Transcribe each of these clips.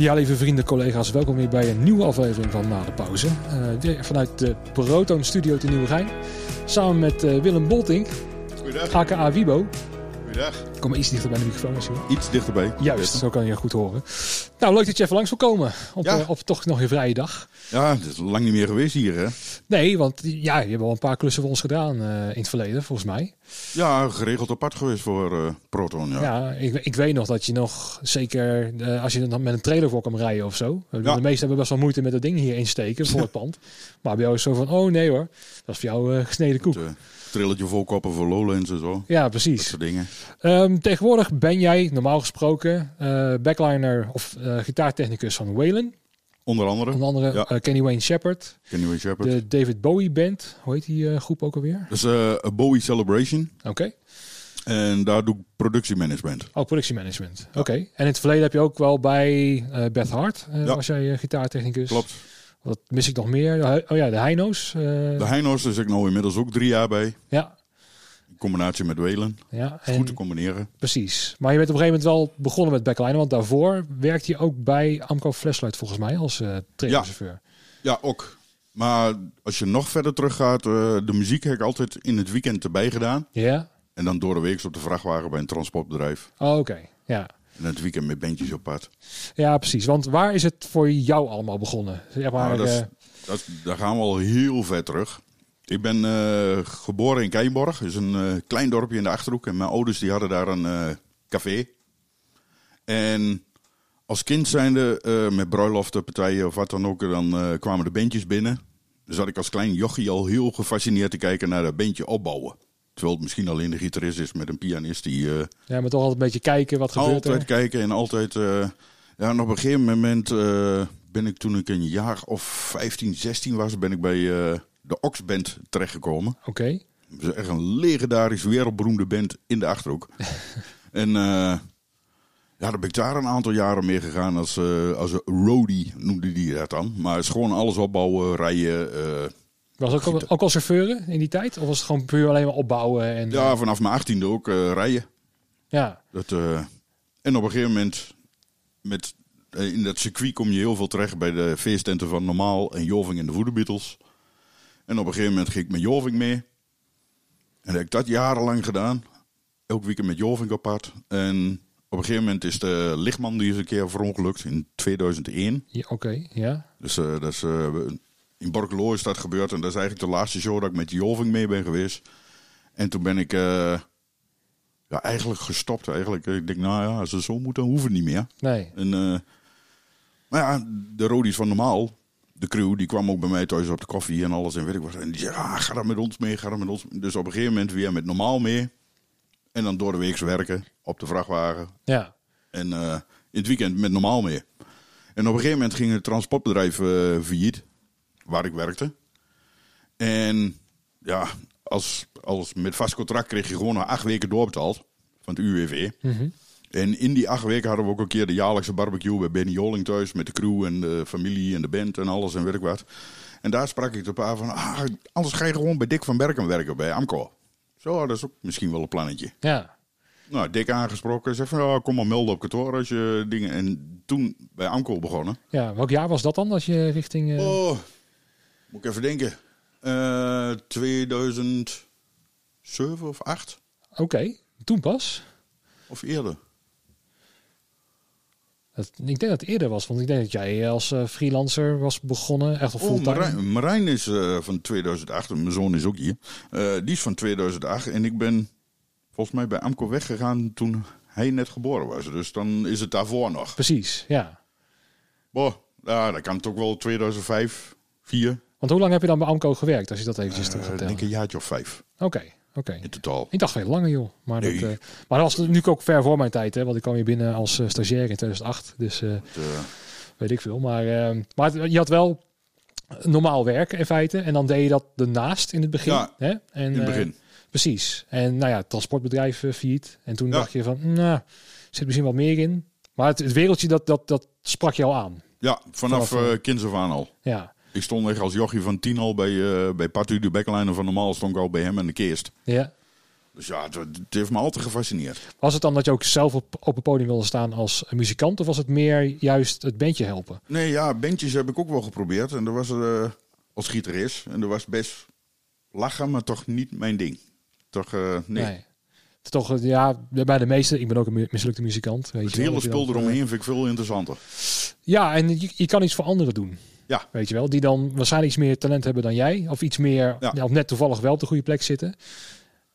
Ja, lieve vrienden, collega's, welkom weer bij een nieuwe aflevering van Na de Pauze. Uh, vanuit de Proton Studio te Nieuwegein. Samen met uh, Willem Boltink, Goeiedag. aka Wibo. Goeiedag. Kom maar iets dichter bij de microfoon misschien. Iets dichterbij. Juist, zo kan je goed horen. Nou, leuk dat je even langs wil komen. Op, Ja. eh, op toch nog je vrije dag. Ja, het is lang niet meer geweest hier, hè? Nee, want ja, je hebt wel een paar klussen voor ons gedaan eh, in het verleden, volgens mij. Ja, geregeld apart geweest voor eh, Proton, ja. Ja, ik, ik weet nog dat je nog zeker, als je dan met een trailer voor kan rijden of zo. De meesten hebben best wel moeite met dat ding hier insteken voor het pand. Maar bij jou is zo van, oh nee hoor, dat is voor jou gesneden koek. Het trilletje vol koppen voor Lowlands en zo. Ja, Dat precies. soort dingen. Ehm, tegenwoordig ben jij, normaal gesproken, eh, backliner of eh, gitaartechnicus van Waylon. Onder andere Onder andere Ja. eh, Kenny Wayne Shepherd. Kenny Wayne Shepherd. De David Bowie Band. Hoe heet die groep ook alweer? Dat is een Bowie Celebration. Oké. En daar doe ik productiemanagement. Oh, productiemanagement. Oké. En in het verleden heb je ook wel bij Beth Hart, Ja. was jij gitaartechnicus. Klopt. Wat mis ik nog meer? Oh ja, de Heino's. eh, De Heino's is ik nou inmiddels ook drie jaar bij. ja, In combinatie met Welen. ja. Goed te combineren. precies. Maar je bent op een gegeven moment wel begonnen met backliner, want daarvoor werkte je ook bij Amco Flashlight volgens mij als eh trailerchauffeur. Ja, ook. Maar als je nog verder teruggaat, eh de muziek heb ik altijd in het weekend erbij gedaan. Ja? En dan door de week op de vrachtwagen bij een transportbedrijf. Oh, oké. Ja. En het weekend met bandjes op pad. ja, precies. Want waar is het voor jou allemaal begonnen? Zeg maar, Nou, dat eh, dat, daar gaan we al heel ver terug. Ik ben eh, geboren in Keienborg, dus een eh, klein dorpje in de Achterhoek. En mijn ouders die hadden daar een café. En als kind zijnde, met bruiloften, partijen of wat dan ook, dan kwamen de bandjes binnen. Dus zat ik als klein jochie al heel gefascineerd te kijken naar dat bandje opbouwen. Terwijl het misschien alleen de gitarist is met een pianist die eh, ja, maar toch altijd een beetje kijken wat gebeurt altijd er. kijken en altijd. eh, ja, en op een gegeven moment eh, ben ik toen ik een jaar of 15, 16 was, ben ik bij de Oxband terechtgekomen. Oké. Dat is echt een legendarisch, wereldberoemde band in de Achterhoek. en ja, dan ben ik daar een aantal jaren mee gegaan als, eh als een roadie, noemde die dat dan. Maar het is gewoon alles opbouwen, rijden. Was ook, al- ook al chauffeuren in die tijd? Of was het gewoon puur alleen maar opbouwen? En, ja, vanaf mijn achttiende ook eh, rijden. ja. Dat, eh, en op een gegeven moment, met, eh, in dat circuit kom je heel veel terecht bij de feesttenten van Normaal en Joving en de Voederbeatles. En op een gegeven moment ging ik met Joving mee. En heb ik dat jarenlang gedaan. Elk weekend met Joving pad. En op een gegeven moment is de lichtman die is een keer verongelukt in 2001. Ja, Oké, ja. Dus eh, dat is, eh, in Borkelo is dat gebeurd. En dat is eigenlijk de laatste show dat ik met Joving mee ben geweest. En toen ben ik eh, ja, eigenlijk gestopt. Eigenlijk. Ik denk, nou ja, als het zo moet, dan hoeft het niet meer. Nee. En, eh, maar ja, de Rodies van Normaal, de crew, die kwam ook bij mij thuis op de koffie en alles. En weet ik wat. En die zei, ah, ga dan met ons mee, ga dan met ons mee. Dus op een gegeven moment weer met Normaal mee. En dan door de week werken op de vrachtwagen. Ja. En eh, in het weekend met normaal mee. En op een gegeven moment ging het transportbedrijf eh failliet, waar ik werkte. En ja, als, als met vast contract kreeg je gewoon nog acht weken doorbetaald van het UWV. Mhm. En in die acht weken hadden we ook een keer de jaarlijkse barbecue bij Benny Joling thuis met de crew en de familie en de band en alles en weet ik wat. En daar sprak ik de paar van, ah, anders ga je gewoon bij Dick van Berken werken bij Amco. Zo, dat is ook misschien wel een plannetje. Ja. Nou, Dick aangesproken. Zegt van, ja, kom maar melden op kantoor als je dingen... En toen bij Amco begonnen. Ja. Welk jaar was dat dan, als je richting... eh, Oh, moet ik even denken. Eh 2007 of 8 Oké, toen pas. of eerder. Dat, ik denk dat het eerder was, want ik denk dat jij als eh, freelancer was begonnen, echt op Oh, fulltime. Marijn, Marijn is eh, van 2008. En mijn zoon is ook hier. Eh, die is van 2008. En ik ben volgens mij bij Amco weggegaan toen hij net geboren was. Dus dan is het daarvoor nog. Precies, ja. Boah, ja, dan kan het ook wel 2005, 4. Want hoe lang heb je dan bij Amco gewerkt, als je dat eventjes Uh, terug ik denk een jaartje of vijf Oké, oké. in totaal. Ik dacht veel langer, joh. Maar, dat, Nee. eh, maar dat was natuurlijk ook ver voor mijn tijd, hè. Want ik kwam hier binnen als eh, stagiair in 2008. Dus weet ik veel. Maar, eh, maar je had wel normaal werk in feite. En dan deed je dat ernaast in het begin. Ja, hè? En, in het begin. precies. En nou ja, het transportbedrijf uh, failliet. En toen Ja. dacht je van, nou, er zit misschien wat meer in. Maar het, het wereldje, dat, dat, dat sprak je al aan. Ja, vanaf, Vanaf, kinds af aan al. Ja, Ik stond echt als jochie van tien al bij, eh bij Patu de backliner van normaal stond ik al bij hem en de keest. ja. Dus ja, het, het heeft me altijd gefascineerd. Was het dan dat je ook zelf op, op het podium wilde staan als muzikant? Of was het meer juist het bandje helpen? Nee, ja, bandjes heb ik ook wel geprobeerd. En dat was eh als gitarist. En dat was best lachen, maar toch niet mijn ding. Toch, eh, nee. Toch, ja, bij de meeste, ik ben ook een mislukte muzikant. Weet Het je hele spul eromheen vind ik veel interessanter. Ja, en je, je kan iets voor anderen doen. Ja. Weet je wel, die dan waarschijnlijk iets meer talent hebben dan jij. Of iets meer, Ja. ja. of net toevallig wel op de goede plek zitten.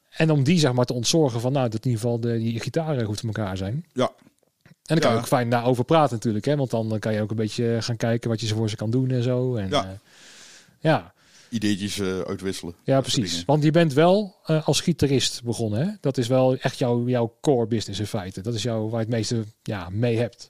En om die zeg maar te ontzorgen van, nou, dat in ieder geval de, die gitaren goed voor elkaar zijn. Ja. En dan kan je ook fijn daarover praten natuurlijk. Hè? Want dan kan je ook een beetje gaan kijken wat je ze voor ze kan doen en zo. En, Ja. ja. ja. Ideetjes eh, uitwisselen. Ja, precies. Want je bent wel eh, als gitarist begonnen. Hè? Dat is wel echt jouw, jouw core business in feite. Dat is jouw, waar je het meeste ja, mee hebt.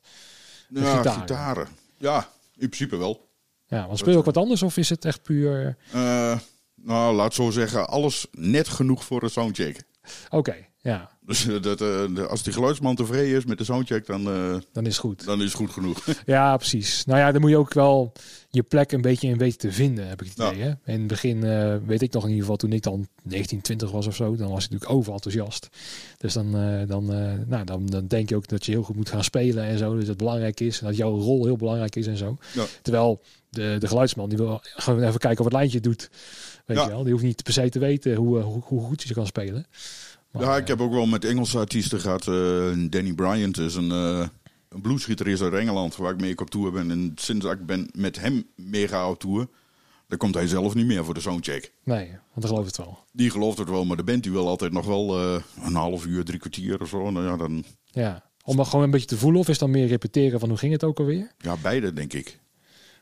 Ja, gitaren. gitaren. Ja, in principe wel. Ja, want speel je ook wat anders of is het echt puur... Eh, nou, laat zo zeggen, alles net genoeg voor een soundcheck. Oké, ja, Dus eh, dat, de- als die geluidsman tevreden is met de soundcheck, dan, eh, dan is het goed. dan is het goed genoeg. Ja, precies. Nou ja, dan moet je ook wel je plek een beetje in weten te vinden, heb ik het Ja. idee. Hè? In het begin weet ik nog in ieder geval, toen ik dan 19, 20 was of zo, dan was ik natuurlijk overenthousiast. Dus dan, dan, nou, dan, dan denk je ook dat je heel goed moet gaan spelen en zo. Dus dat het belangrijk is. En dat jouw rol heel belangrijk is en zo. Ja. Terwijl de, de geluidsman, die wil gewoon even kijken of het lijntje doet. Weet Ja. je wel? Die hoeft niet per se te weten hoe, hoe, hoe goed je kan spelen. Maar, ja, ik heb ook wel met Engelse artiesten gehad. eh, Danny Bryant is een, eh een bluesgitarist uit Engeland, waar ik mee op tour ben. En sinds ik ben met hem mega op tour, dan komt hij zelf niet meer voor de soundcheck. Nee, want dan geloof ik het wel. Die gelooft het wel, maar de band die wil altijd nog wel eh, een half uur, drie kwartier of zo. Nou ja, dan, Ja. Om dan gewoon een beetje te voelen of is dan meer repeteren van hoe ging het ook alweer? ja, beide denk ik.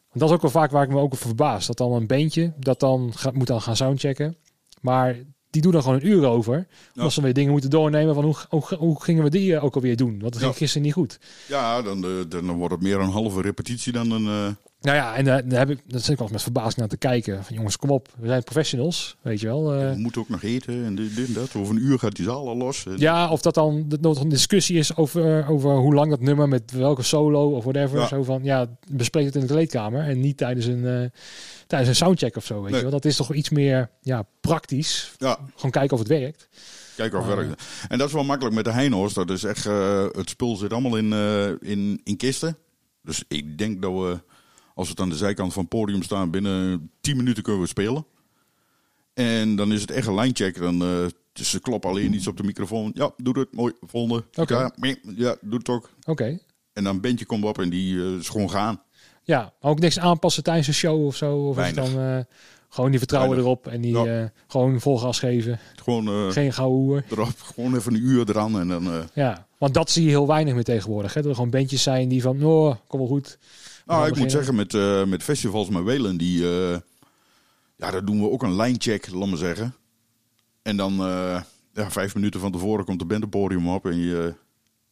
Want dat is ook wel vaak waar ik me ook over verbaas. Dat dan een beentje, dat dan gaat, moet dan gaan soundchecken. Maar die doen dan gewoon een uur over. Ja. Als ze weer dingen moeten doornemen van hoe, hoe, hoe gingen we die eh, ook alweer doen? Want dat ging Ja. gisteren niet goed. Ja, dan, eh, dan wordt het meer een halve repetitie dan een... eh, Nou ja, en eh, dan heb ik, dat zit ik eens met verbazing naar te kijken. Van jongens, kom op, we zijn professionals, weet je wel. eh. we moeten ook nog eten en dit, dit en dat. Over een uur gaat die zaal al los. En- ja, of dat dan dat nog een discussie is over, over hoe lang dat nummer met welke solo of whatever. Ja. Zo van, ja, bespreek het in de kleedkamer en niet tijdens een, eh, tijdens een soundcheck of zo, weet Nee. je wel. Dat is toch iets meer ja, praktisch. ja, Gewoon kijken of het werkt. Kijk of Maar, werkt. En dat is wel makkelijk met de Heino's. Dat is echt, eh, het spul zit allemaal in, eh, in, in kisten. Dus ik denk dat we, als we het aan de zijkant van het podium staan, binnen 10 minuten kunnen we spelen. En dan is het echt een lijncheck. Dan, dus ze kloppen alleen iets op de microfoon. Ja, doe het. Mooi. Volgende. Ja, ja, doe het ook. Oké. En dan bandje komt op en die eh, is gewoon gaan. Ja, maar ook niks aanpassen tijdens een show of zo. Of is dan eh, gewoon die vertrouwen Weinig. erop en die Ja. gewoon vol gas geven. Gewoon Geen gouden hoer. erop. Gewoon even een uur eraan. En dan, Ja, want dat zie je heel weinig meer tegenwoordig. Hè? Dat er gewoon bandjes zijn die van, oh, kom wel goed. Nou, ik moet zeggen, met, eh, met festivals met Welen, die, eh, ja, daar doen we ook een lijncheck, laat maar zeggen. En dan, eh, ja, vijf minuten van tevoren komt de band het podium op en je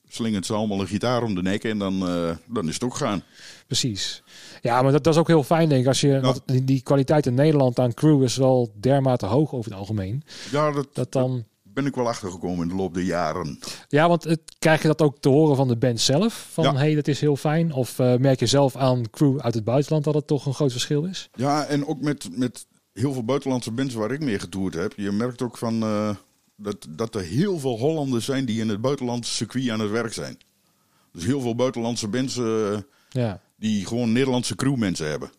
slingert ze allemaal een gitaar om de nek en dan, dan is het ook gaan. Precies. Ja, maar dat, dat is ook heel fijn, denk ik. Als je, die kwaliteit in Nederland aan crew is wel dermate hoog over het algemeen. Ja, dat, Dat dan, ben ik wel achtergekomen in de loop der jaren. ja, want het, krijg je dat ook te horen van de band zelf? Van, Ja. hey, dat is heel fijn. Of eh, merk je zelf aan crew uit het buitenland dat het toch een groot verschil is? Ja, en ook met, met heel veel buitenlandse bands waar ik mee getoerd heb. Je merkt ook van, eh, dat, dat er heel veel Hollanders zijn die in het buitenlandse circuit aan het werk zijn. Dus heel veel buitenlandse bands eh, Ja. Die gewoon Nederlandse crewmensen hebben.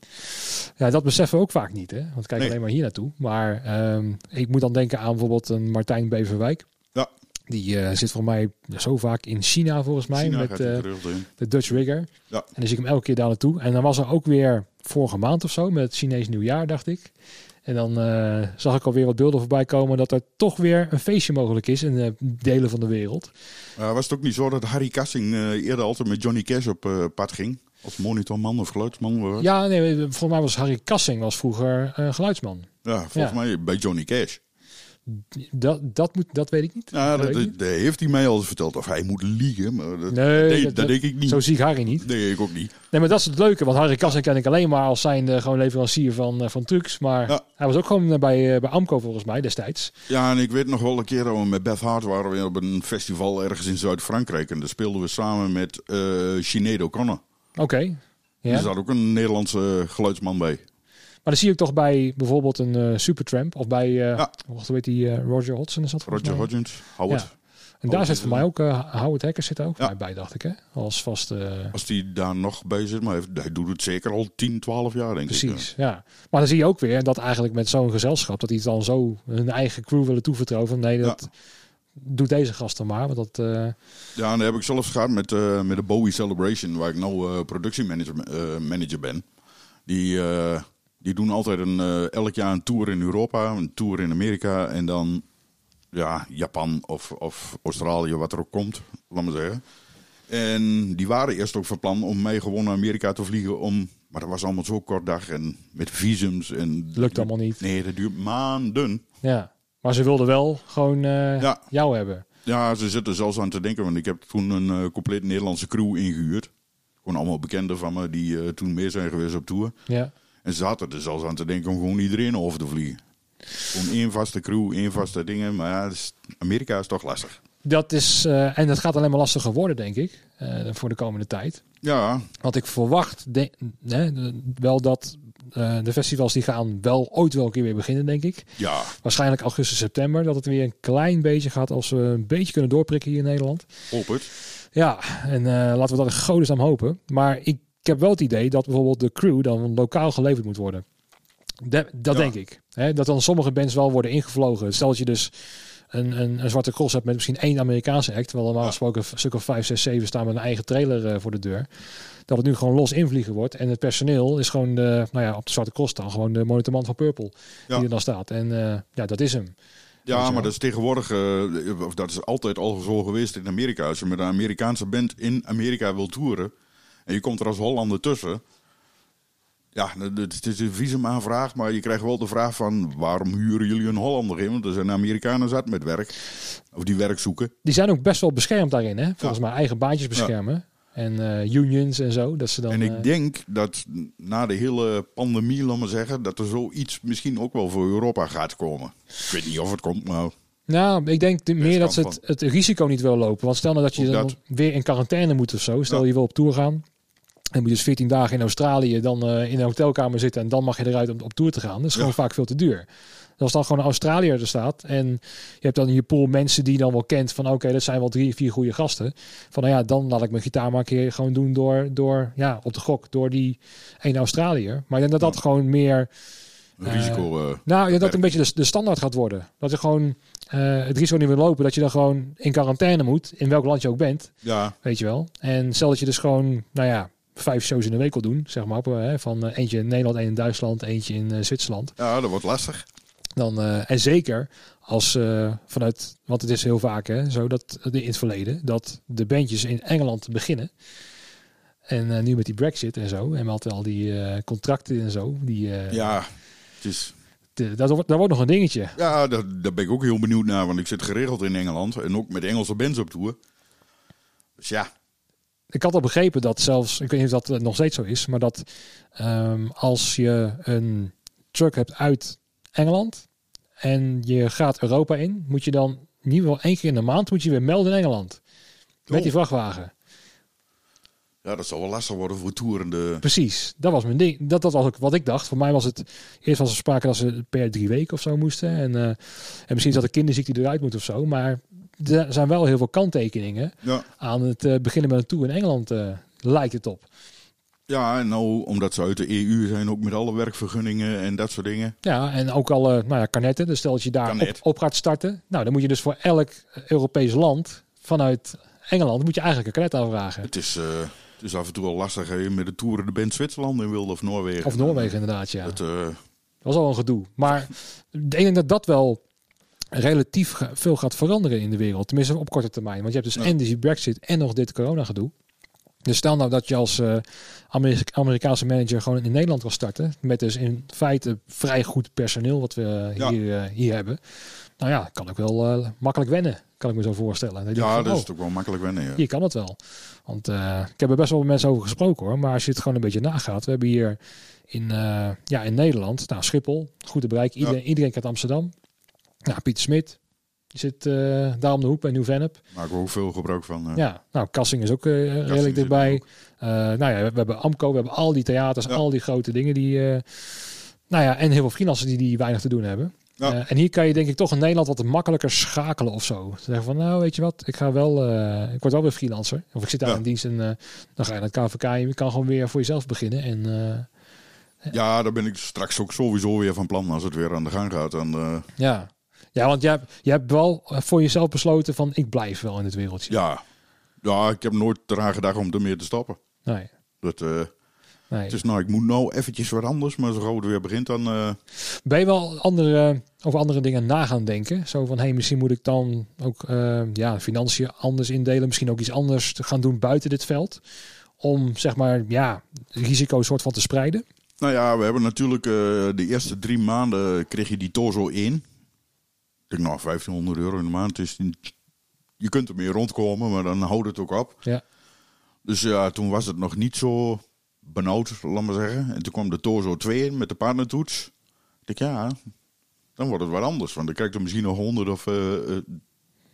Ja, dat beseffen we ook vaak niet, hè? Want kijk Nee. alleen maar hier naartoe. Maar ehm, ik moet dan denken aan bijvoorbeeld een Martijn Beverwijk. Ja. Die eh, zit voor mij zo vaak in China, volgens mij, China met in. de Dutch Rigger. Ja. En dan zie ik hem elke keer daar naartoe. En dan was er ook weer vorige maand of zo, met het Chinees nieuwjaar, dacht ik. En dan eh, zag ik alweer wat beelden voorbij komen dat er toch weer een feestje mogelijk is in eh, delen van de wereld. Uh, was het ook niet zo dat Harry Kassing eerder altijd met Johnny Cash op pad ging? Als monitorman of geluidsman? Ja, nee, volgens mij was Harry Kassing was vroeger eh, geluidsman. ja volgens Ja. mij bij Johnny Cash. Dat, dat, moet, dat weet ik niet. Ja, Dat heeft hij mij al eens verteld. Of hij moet liegen, maar dat, Nee, dat- dat, denk ik niet. Zo zie ik Harry niet. Nee, ik ook niet. Nee, maar dat is het leuke. Want Harry Kassing ken ik alleen maar als zijnde gewoon leverancier van, eh, van trucks. Maar Ja. hij was ook gewoon eh, bij, eh, bij Amco volgens mij destijds. Ja, en ik weet nog wel een keer dat we met Beth Hart waren we op een festival ergens in Zuid-Frankrijk. En daar speelden we samen met eh Sinead O'Connor. Oké. Er Ja. zat ook een Nederlandse geluidsman bij. Maar dan zie ik toch bij bijvoorbeeld een eh, Supertramp of bij, Ja. hoe heet die, eh, Roger Hodgson is dat Roger? Hodgins, Howard. Ja. En daar zit voor mij ook, Howard Hacker zit er ook Ja. bij, dacht ik, hè? Als vaste... Als die daar nog bij zit, maar hij- doet het zeker al 10, 12 jaar, denk ik. Precies, ja. Maar dan zie je ook weer dat eigenlijk met zo'n gezelschap, dat die het dan zo hun eigen crew willen toevertrouwen. Nee, dat doet deze gast dan maar. Want dat, eh, Ja, en dat heb ik zelfs gehad met, eh, met de Bowie Celebration, waar ik nou eh productiemanager manager ben. Die, die doen altijd een, elk jaar een tour in Europa, een tour in Amerika en dan ja, Japan of, of Australië, wat er ook komt, laat maar zeggen. En die waren eerst ook van plan om mee gewoon naar Amerika te vliegen, om, maar dat was allemaal zo kort dag en met visums. En, lukt allemaal niet. Nee, dat duurt maanden. Ja. Maar ze wilden wel gewoon eh, Ja. jou hebben. Ja, ze zitten zelfs aan te denken, want ik heb toen een eh, compleet Nederlandse crew ingehuurd. Gewoon allemaal bekenden van me die eh, toen mee zijn geweest op tour. Ja. En ze zaten er zelfs aan te denken om gewoon iedereen over te vliegen. Gewoon één vaste crew, één vaste dingen. Maar ja, Amerika is toch lastig. Dat is, en dat gaat alleen maar lastiger worden, denk ik, voor de komende tijd. Ja, Want ik verwacht de, wel dat eh, de festivals die gaan wel ooit wel een keer weer beginnen, denk ik. ja, Waarschijnlijk augustus, september. Dat het weer een klein beetje gaat als we een beetje kunnen doorprikken hier in Nederland. hoop het. Ja, en eh, laten we dat in godesnaam hopen. Maar ik, ik heb wel het idee dat bijvoorbeeld de crew dan lokaal geleverd moet worden. De- dat Ja. denk ik. Dat dan sommige bands wel worden ingevlogen. Stel dat je dus een, een, een zwarte cross hebt met misschien één Amerikaanse act. Wel normaal Ja. gesproken een stuk of vijf, zes, zeven staan met een eigen trailer eh, voor de deur. Dat het nu gewoon los invliegen wordt. En het personeel is gewoon de, nou ja, op de zwarte cross dan gewoon de monitorman van Purple. Ja. Die er dan staat. En eh, ja, dat is hem. Ja, wel. maar dat is tegenwoordig, eh, of dat is altijd al zo geweest in Amerika. Als je met een Amerikaanse band in Amerika wil toeren en je komt er als Hollander tussen. Ja, het is een visumaanvraag, maar je krijgt wel de vraag van waarom huren jullie een Hollander in? Want er zijn Amerikanen zat met werk, of die werk zoeken. Die zijn ook best wel beschermd daarin. Hè? Volgens mij eigen baantjes beschermen. En eh, unions en zo. Dat ze dan, en eh, ik denk dat na de hele pandemie, laat maar zeggen, dat er zoiets misschien ook wel voor Europa gaat komen. Ik weet niet of het komt, maar Nou, ik denk de- meer dat ze het, het risico niet willen lopen. Want stel nou dat je dan dat. weer in quarantaine moet of zo. Stel Ja. je wil op tour gaan. En moet je dus 14 dagen in Australië dan eh, in een hotelkamer zitten. En dan mag je eruit om op tour te gaan. Dat is gewoon Ja. vaak veel te duur. Als dan gewoon een Australiër er staat. En je hebt dan in je pool mensen die je dan wel kent. Van oké, dat zijn wel drie, vier goede gasten. Van nou ja, dan laat ik mijn gitaar maar een keer gewoon doen door, door ja, op de gok. Door die ene Australiër. Maar ik denk dat dat gewoon meer... risico. eh, Nou, ja, dat een beetje de, de standaard gaat worden. Dat je gewoon eh, het risico niet wil lopen. Dat je dan gewoon in quarantaine moet. In welk land je ook bent. ja, Weet je wel. En stel dat je dus gewoon, nou ja, vijf shows in de week wil doen. Zeg maar. van eentje in Nederland, één in Duitsland, eentje in Zwitserland. ja, dat wordt lastig. Dan, eh, en zeker als eh, vanuit, want het is heel vaak hè, zo dat in het verleden dat de bandjes in Engeland beginnen. En eh, nu met die Brexit en zo, en met al die contracten en zo, die, Ja, het is, de- dat, wordt, dat wordt nog een dingetje. ja daar, daar ben ik ook heel benieuwd naar, want ik zit geregeld in Engeland en ook met Engelse bands op tour. Dus ja, Ik had al begrepen dat zelfs, ik weet niet of dat nog steeds zo is, maar dat ehm, als je een truck hebt uit Engeland en je gaat Europa in, moet je dan in ieder geval één keer in de maand moet je weer melden in Engeland. Met Oh. die vrachtwagen. ja, dat zal wel lastig worden voor toerende. Precies, dat was mijn ding. Dat, dat was ook wat ik dacht. Voor mij was het eerst was er sprake dat ze per drie weken of zo moesten. En, eh, en misschien zat de kinderziekte eruit moet of zo. Maar er zijn wel heel veel kanttekeningen Ja, aan het eh, beginnen met een tour in Engeland. eh, lijkt het op. ja, en nou, omdat ze uit de EU zijn, ook met alle werkvergunningen en dat soort dingen. Ja, en ook al eh nou ja, kanetten. Dus stel dat je daar op, gaat starten. Nou, dan moet je dus voor elk Europees land vanuit Engeland moet je eigenlijk een kanet aanvragen. Het is, eh, het is af en toe wel lastig hè, met de toeren de band Zwitserland in wilde of Noorwegen. Of Noorwegen inderdaad, ja. Het, eh, Dat was al een gedoe. Maar ik denk dat dat wel relatief veel gaat veranderen in de wereld. Tenminste op korte termijn. Want je hebt dus Ja. en die Brexit en nog dit corona gedoe. Dus stel nou dat je als eh, Amerika- Amerikaanse manager gewoon in Nederland wil starten. Met dus in feite vrij goed personeel wat we Ja. hier, eh, hier hebben. Nou ja, kan ik wel eh, makkelijk wennen. Kan ik me zo voorstellen. Dan ja, van, dat is oh, toch wel makkelijk wennen. Ja. hier kan het wel. Want ik heb er best wel met mensen over gesproken hoor. Maar als je het gewoon een beetje nagaat. We hebben hier in, ja, in Nederland, nou Schiphol, goed te bereiken. Iedereen, iedereen kent Amsterdam. Nou, Pieter Smit, die zit eh, daar om de hoek bij Nieuw-Vennep. Maken we ook veel gebruik van. eh. Ja, nou Kassing is ook eh, redelijk dichtbij. nou ja, we, we hebben Amco, we hebben al die theaters, Ja. al die grote dingen die... nou ja, en heel veel freelancers die, die weinig te doen hebben. Ja. En hier kan je denk ik toch in Nederland wat makkelijker schakelen of zo. Zeggen van, nou weet je wat, ik ga wel, ik word wel weer freelancer. Of ik zit daar Ja. in dienst en dan ga je naar het KVK en je kan gewoon weer voor jezelf beginnen. En Ja, daar ben ik straks ook sowieso weer van plan als het weer aan de gang gaat. En, ja. Ja, want jij, hebt- jij hebt wel eh, voor jezelf besloten van, ik blijf wel in het wereldje. ja. ja, ik heb nooit eraan gedacht om ermee te stoppen. Nee, Dat, eh, nee. het is nou, ik moet nou eventjes wat anders, maar zo gauw het weer begint, dan... eh, Ben je wel andere, over andere dingen na gaan denken? Zo van, hey, misschien moet ik dan ook ja, financiën anders indelen. Misschien ook iets anders te gaan doen buiten dit veld. Om, zeg maar, ja, risico's soort van te spreiden. Nou ja, we hebben natuurlijk de eerste drie maanden kreeg je die Tozo 1. Ik denk nou, 1500 euro in de maand. is niet, je kunt ermee rondkomen, maar dan houdt het ook op. Ja. Dus ja, toen was het nog niet zo benauwd, laat maar zeggen. En toen kwam de Tozo 2 in met de partnertoets. Ik ja, dan wordt het wat anders. Want dan krijg je er misschien nog 100 of eh eh,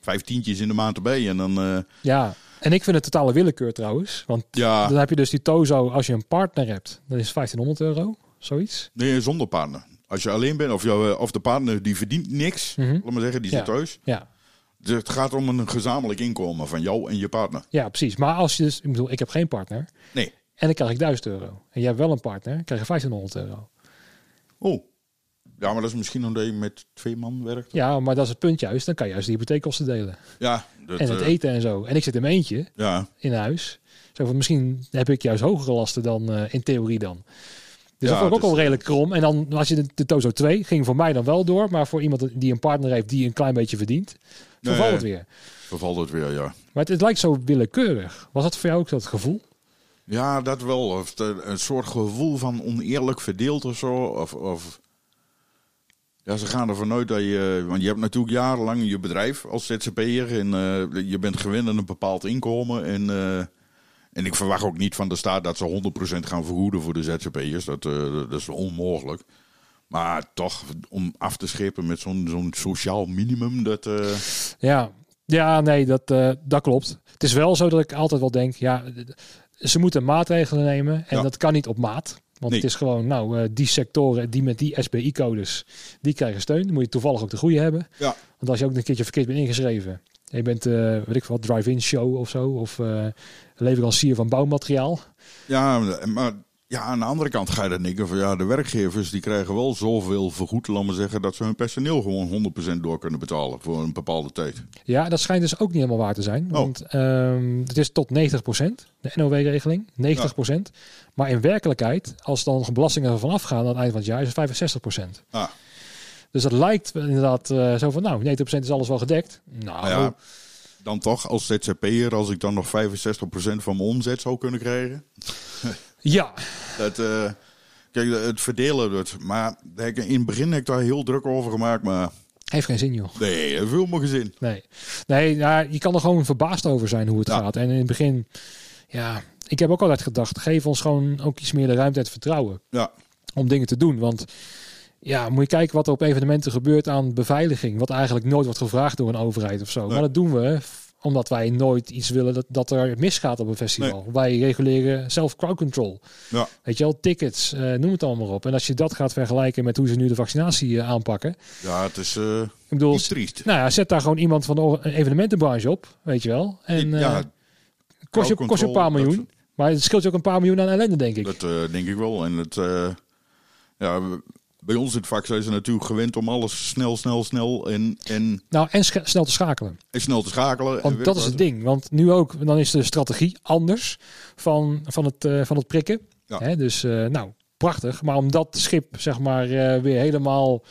vijftientjes in de maand erbij. En dan, eh, Ja, en ik vind het totale willekeur trouwens. Want ja, dan heb je dus die Tozo, als je een partner hebt, dan is het 1500 euro, zoiets. nee, zonder partner. Als je alleen bent, of, jou, eh, of de partner die verdient niks, Mhm. laat maar zeggen, die Ja. zit thuis. Ja. Dus het gaat om een gezamenlijk inkomen van jou en je partner. ja, precies. Maar als je dus, ik bedoel, ik heb geen partner Nee. en dan krijg ik 1000 euro. En jij hebt wel een partner, krijg je 1500 euro. Oh. Ja, maar dat is misschien omdat je met twee man werkt. Ja, maar dat is het punt juist. Dan kan je juist de hypotheekkosten delen. Ja, dat, en het eh, eten en zo. En ik zit in mijn eentje. Ja, in huis. Zo van, misschien heb ik juist hogere lasten dan eh, in theorie dan. Dus Ja, dat vond ik ook dus, al redelijk krom. En dan als je de, de Tozo 2 ging voor mij dan wel door, maar voor iemand die een partner heeft die een klein beetje verdient, vervalt Nee. het weer. vervalt het weer, ja. Maar het, het lijkt zo willekeurig. Was dat voor jou ook dat gevoel? Ja, dat wel. Of de- een soort gevoel van oneerlijk verdeeld of zo. Of, of... Ja, ze gaan ervan uit dat je... Want je hebt natuurlijk jarenlang je bedrijf als ZZP'er. En eh, je bent gewend aan een bepaald inkomen. En, eh, en ik verwacht ook niet van de staat dat ze 100% gaan vergoeden voor de ZZP'ers. Dat, eh, dat is onmogelijk. Maar toch, om af te schepen met zo'n zo'n sociaal minimum, dat... eh, Ja, ja nee, dat, eh, dat klopt. Het is wel zo dat ik altijd wel denk, ja, ze moeten maatregelen nemen en Ja. dat kan niet op maat. Want Nee. het is gewoon, nou, die sectoren die met die SBI-codes, die krijgen steun. Dan moet je toevallig ook de goede hebben. Ja. Want als je ook een keertje verkeerd bent ingeschreven. Je bent, eh weet ik wat, drive-in show of zo. Of eh, leverancier van bouwmateriaal. Ja, maar ja, aan de andere kant ga je dan denken van ja, de werkgevers die krijgen wel zoveel vergoed, laat maar zeggen, dat ze hun personeel gewoon 100% door kunnen betalen voor een bepaalde tijd. Ja, dat schijnt dus ook niet helemaal waar te zijn. Oh. Want ehm, het is tot 90%, de NOW-regeling, 90%. Maar in werkelijkheid, als dan belastingen ervan afgaan aan het eind van het jaar, is het 65%. Ah. Dus dat lijkt inderdaad eh, zo van, nou, 90% is alles wel gedekt. Nou, ja, dan toch als ZZP'er, als ik dan nog 65% van mijn omzet zou kunnen krijgen. ja, Dat, eh, kijk, het verdelen, dat, maar in het begin heb ik daar heel druk over gemaakt, maar heeft geen zin, joh. nee, dat veel me gezin. Nee, nee ja, je kan er gewoon verbaasd over zijn hoe het Ja. gaat. En in het begin, ja, ik heb ook altijd gedacht, geef ons gewoon ook iets meer de ruimte en het vertrouwen. Ja, om dingen te doen. Want ja, moet je kijken wat er op evenementen gebeurt aan beveiliging. Wat eigenlijk nooit wordt gevraagd door een overheid of zo. Nee. Maar dat doen we f- omdat wij nooit iets willen dat, dat er misgaat op een festival. Wij reguleren zelf crowd control. ja, Weet je wel, tickets, eh, noem het allemaal op. En als je dat gaat vergelijken met hoe ze nu de vaccinatie eh, aanpakken. ja, het is eh Ik bedoel, triest. nou ja, zet daar gewoon iemand van de evenementenbranche op. Weet je wel. En eh, ja, kost, je, kost je een paar miljoen. Maar het scheelt je ook een paar miljoen aan ellende, denk ik. Dat eh, denk ik wel. En het, eh, ja, bij ons in het vak zijn ze natuurlijk gewend om alles snel, snel, snel en, en, Nou, en snel te schakelen. en snel te schakelen. En Want dat is het ding. Want nu ook, dan is de strategie anders van, van, het, eh, van het prikken. Ja. Hè, dus eh, nou, prachtig. Maar om dat schip zeg maar eh, weer helemaal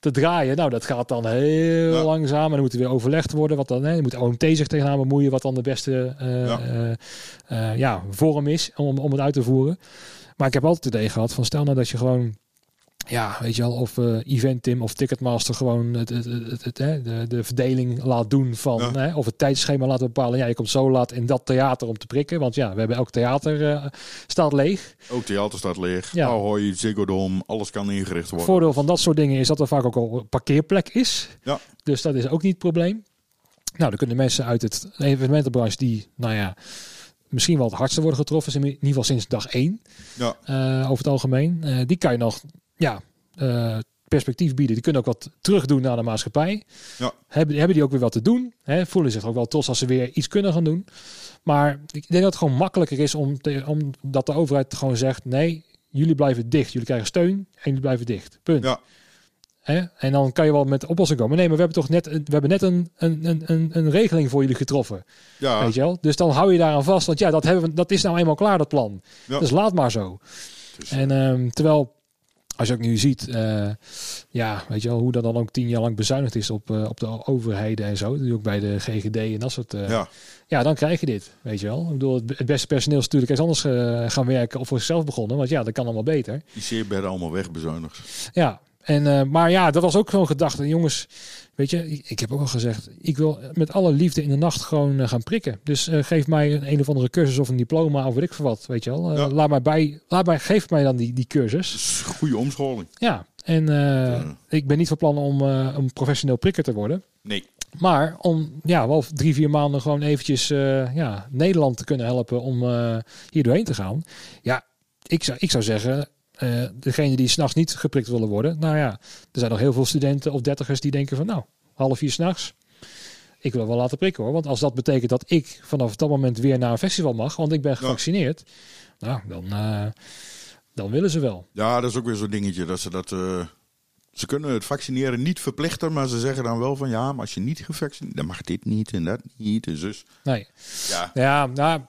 te draaien, nou dat gaat dan heel Ja. langzaam. En dan moet er weer overlegd worden. Wat dan, hè, moet OMT zich tegenaan bemoeien wat dan de beste Ja. ja, vorm is om, om het uit te voeren. Maar ik heb altijd het idee gehad van stel nou dat je gewoon ja, weet je wel, of eh Event Team of Ticketmaster gewoon het, het, het, het- het, hè, de, de verdeling laat doen van, Ja. hè, of het tijdschema laat bepalen. Ja, je komt zo laat in dat theater om te prikken, want ja, we hebben elk theater eh, staat leeg. Ook theater staat leeg. Ja. Ahoy, Ziggo Dome, alles kan ingericht worden. Voordeel van dat soort dingen is dat er vaak ook al een parkeerplek is. Ja. Dus dat is ook niet het probleem. Nou, dan kunnen mensen uit het evenementenbranche die, nou ja, misschien wel het hardste worden getroffen, in ieder geval sinds dag één. Ja, eh, over het algemeen. Eh, die kan je nog ja, eh, perspectief bieden. Die kunnen ook wat terugdoen naar de maatschappij. Ja. Hebben, hebben die ook weer wat te doen. Hè? Voelen zich ook wel trots als ze weer iets kunnen gaan doen. Maar ik denk dat het gewoon makkelijker is om, te, om dat de overheid gewoon zegt: nee, jullie blijven dicht. Jullie krijgen steun en jullie blijven dicht. Punt. Ja. Hè? En dan kan je wel met oplossing komen. Nee, maar we hebben toch net, we hebben net een, een, een- een, een regeling voor jullie getroffen. Ja, Weet je wel? Dus dan hou je daaraan vast. Want ja, dat, hebben we, dat is nou eenmaal klaar, dat plan. Ja. Dus laat maar zo. dus, En ehm, terwijl, als je ook nu ziet, eh, ja, weet je wel, hoe dat dan ook tien jaar lang bezuinigd is op, eh, op de overheden en zo. Dus ook bij de GGD en dat soort. eh, ja. ja, dan krijg je dit, weet je wel. Ik bedoel, het, beste personeel is natuurlijk eens anders gaan werken of voor zichzelf begonnen. Want ja, dat kan allemaal beter. die CBR allemaal wegbezuinigd. Ja, en, maar ja, dat was ook gewoon gedachte. Jongens, weet je, ik, heb ook al gezegd, ik wil met alle liefde in de nacht gewoon eh, gaan prikken. Dus eh, geef mij een, een of andere cursus of een diploma of weet ik veel wat, weet je wel. Eh, Ja. Laat mij bij, laat mij, geef mij dan die, die cursus. Goede omscholing. Ja, en Ja. ik ben niet van plan om een professioneel prikker te worden. Nee. Maar om ja, wel drie, vier maanden gewoon eventjes ja, Nederland te kunnen helpen om hier doorheen te gaan. Ja, ik zou, ik zou zeggen, eh degene die s'nachts niet geprikt willen worden. Nou ja, er zijn nog heel veel studenten of dertigers die denken van nou, half vier s'nachts. Ik wil wel laten prikken hoor. Want als dat betekent dat ik vanaf dat moment weer naar een festival mag, want ik ben gevaccineerd. Nou, dan, eh, dan willen ze wel. Ja, dat is ook weer zo'n dingetje dat ze dat. eh, ze kunnen het vaccineren niet verplichten, maar ze zeggen dan wel van ja, maar als je niet gevaccineerd, dan mag dit niet en dat niet en zus. Nee. Ja, Ja, nou,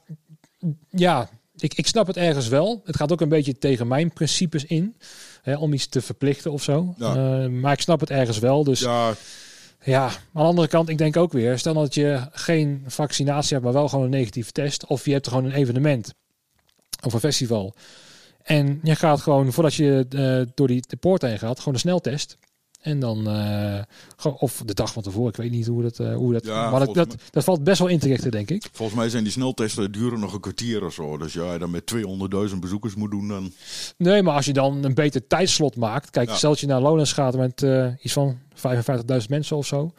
ja ik, ik snap het ergens wel. Het gaat ook een beetje tegen mijn principes in. Hè, om iets te verplichten of zo. Ja. Eh, maar ik snap het ergens wel. Dus ja. ja, aan de andere kant, ik denk ook weer. Stel dat je geen vaccinatie hebt, maar wel gewoon een negatieve test. Of je hebt gewoon een evenement. Of een festival. En je gaat gewoon, voordat je eh, door die de poort heen gaat, gewoon een sneltest. En dan, eh, of de dag van tevoren, ik weet niet hoe dat, eh, hoe dat Ja, maar dat, dat, dat valt best wel in te richten, denk ik. volgens mij zijn die sneltesten duren nog een kwartier of zo. Dus ja, dan met 200.000 bezoekers moet doen, dan. Nee, maar als je dan een beter tijdslot maakt. Kijk, Ja. stel dat je naar Lowlands gaat met eh, iets van 55.000 mensen of zo.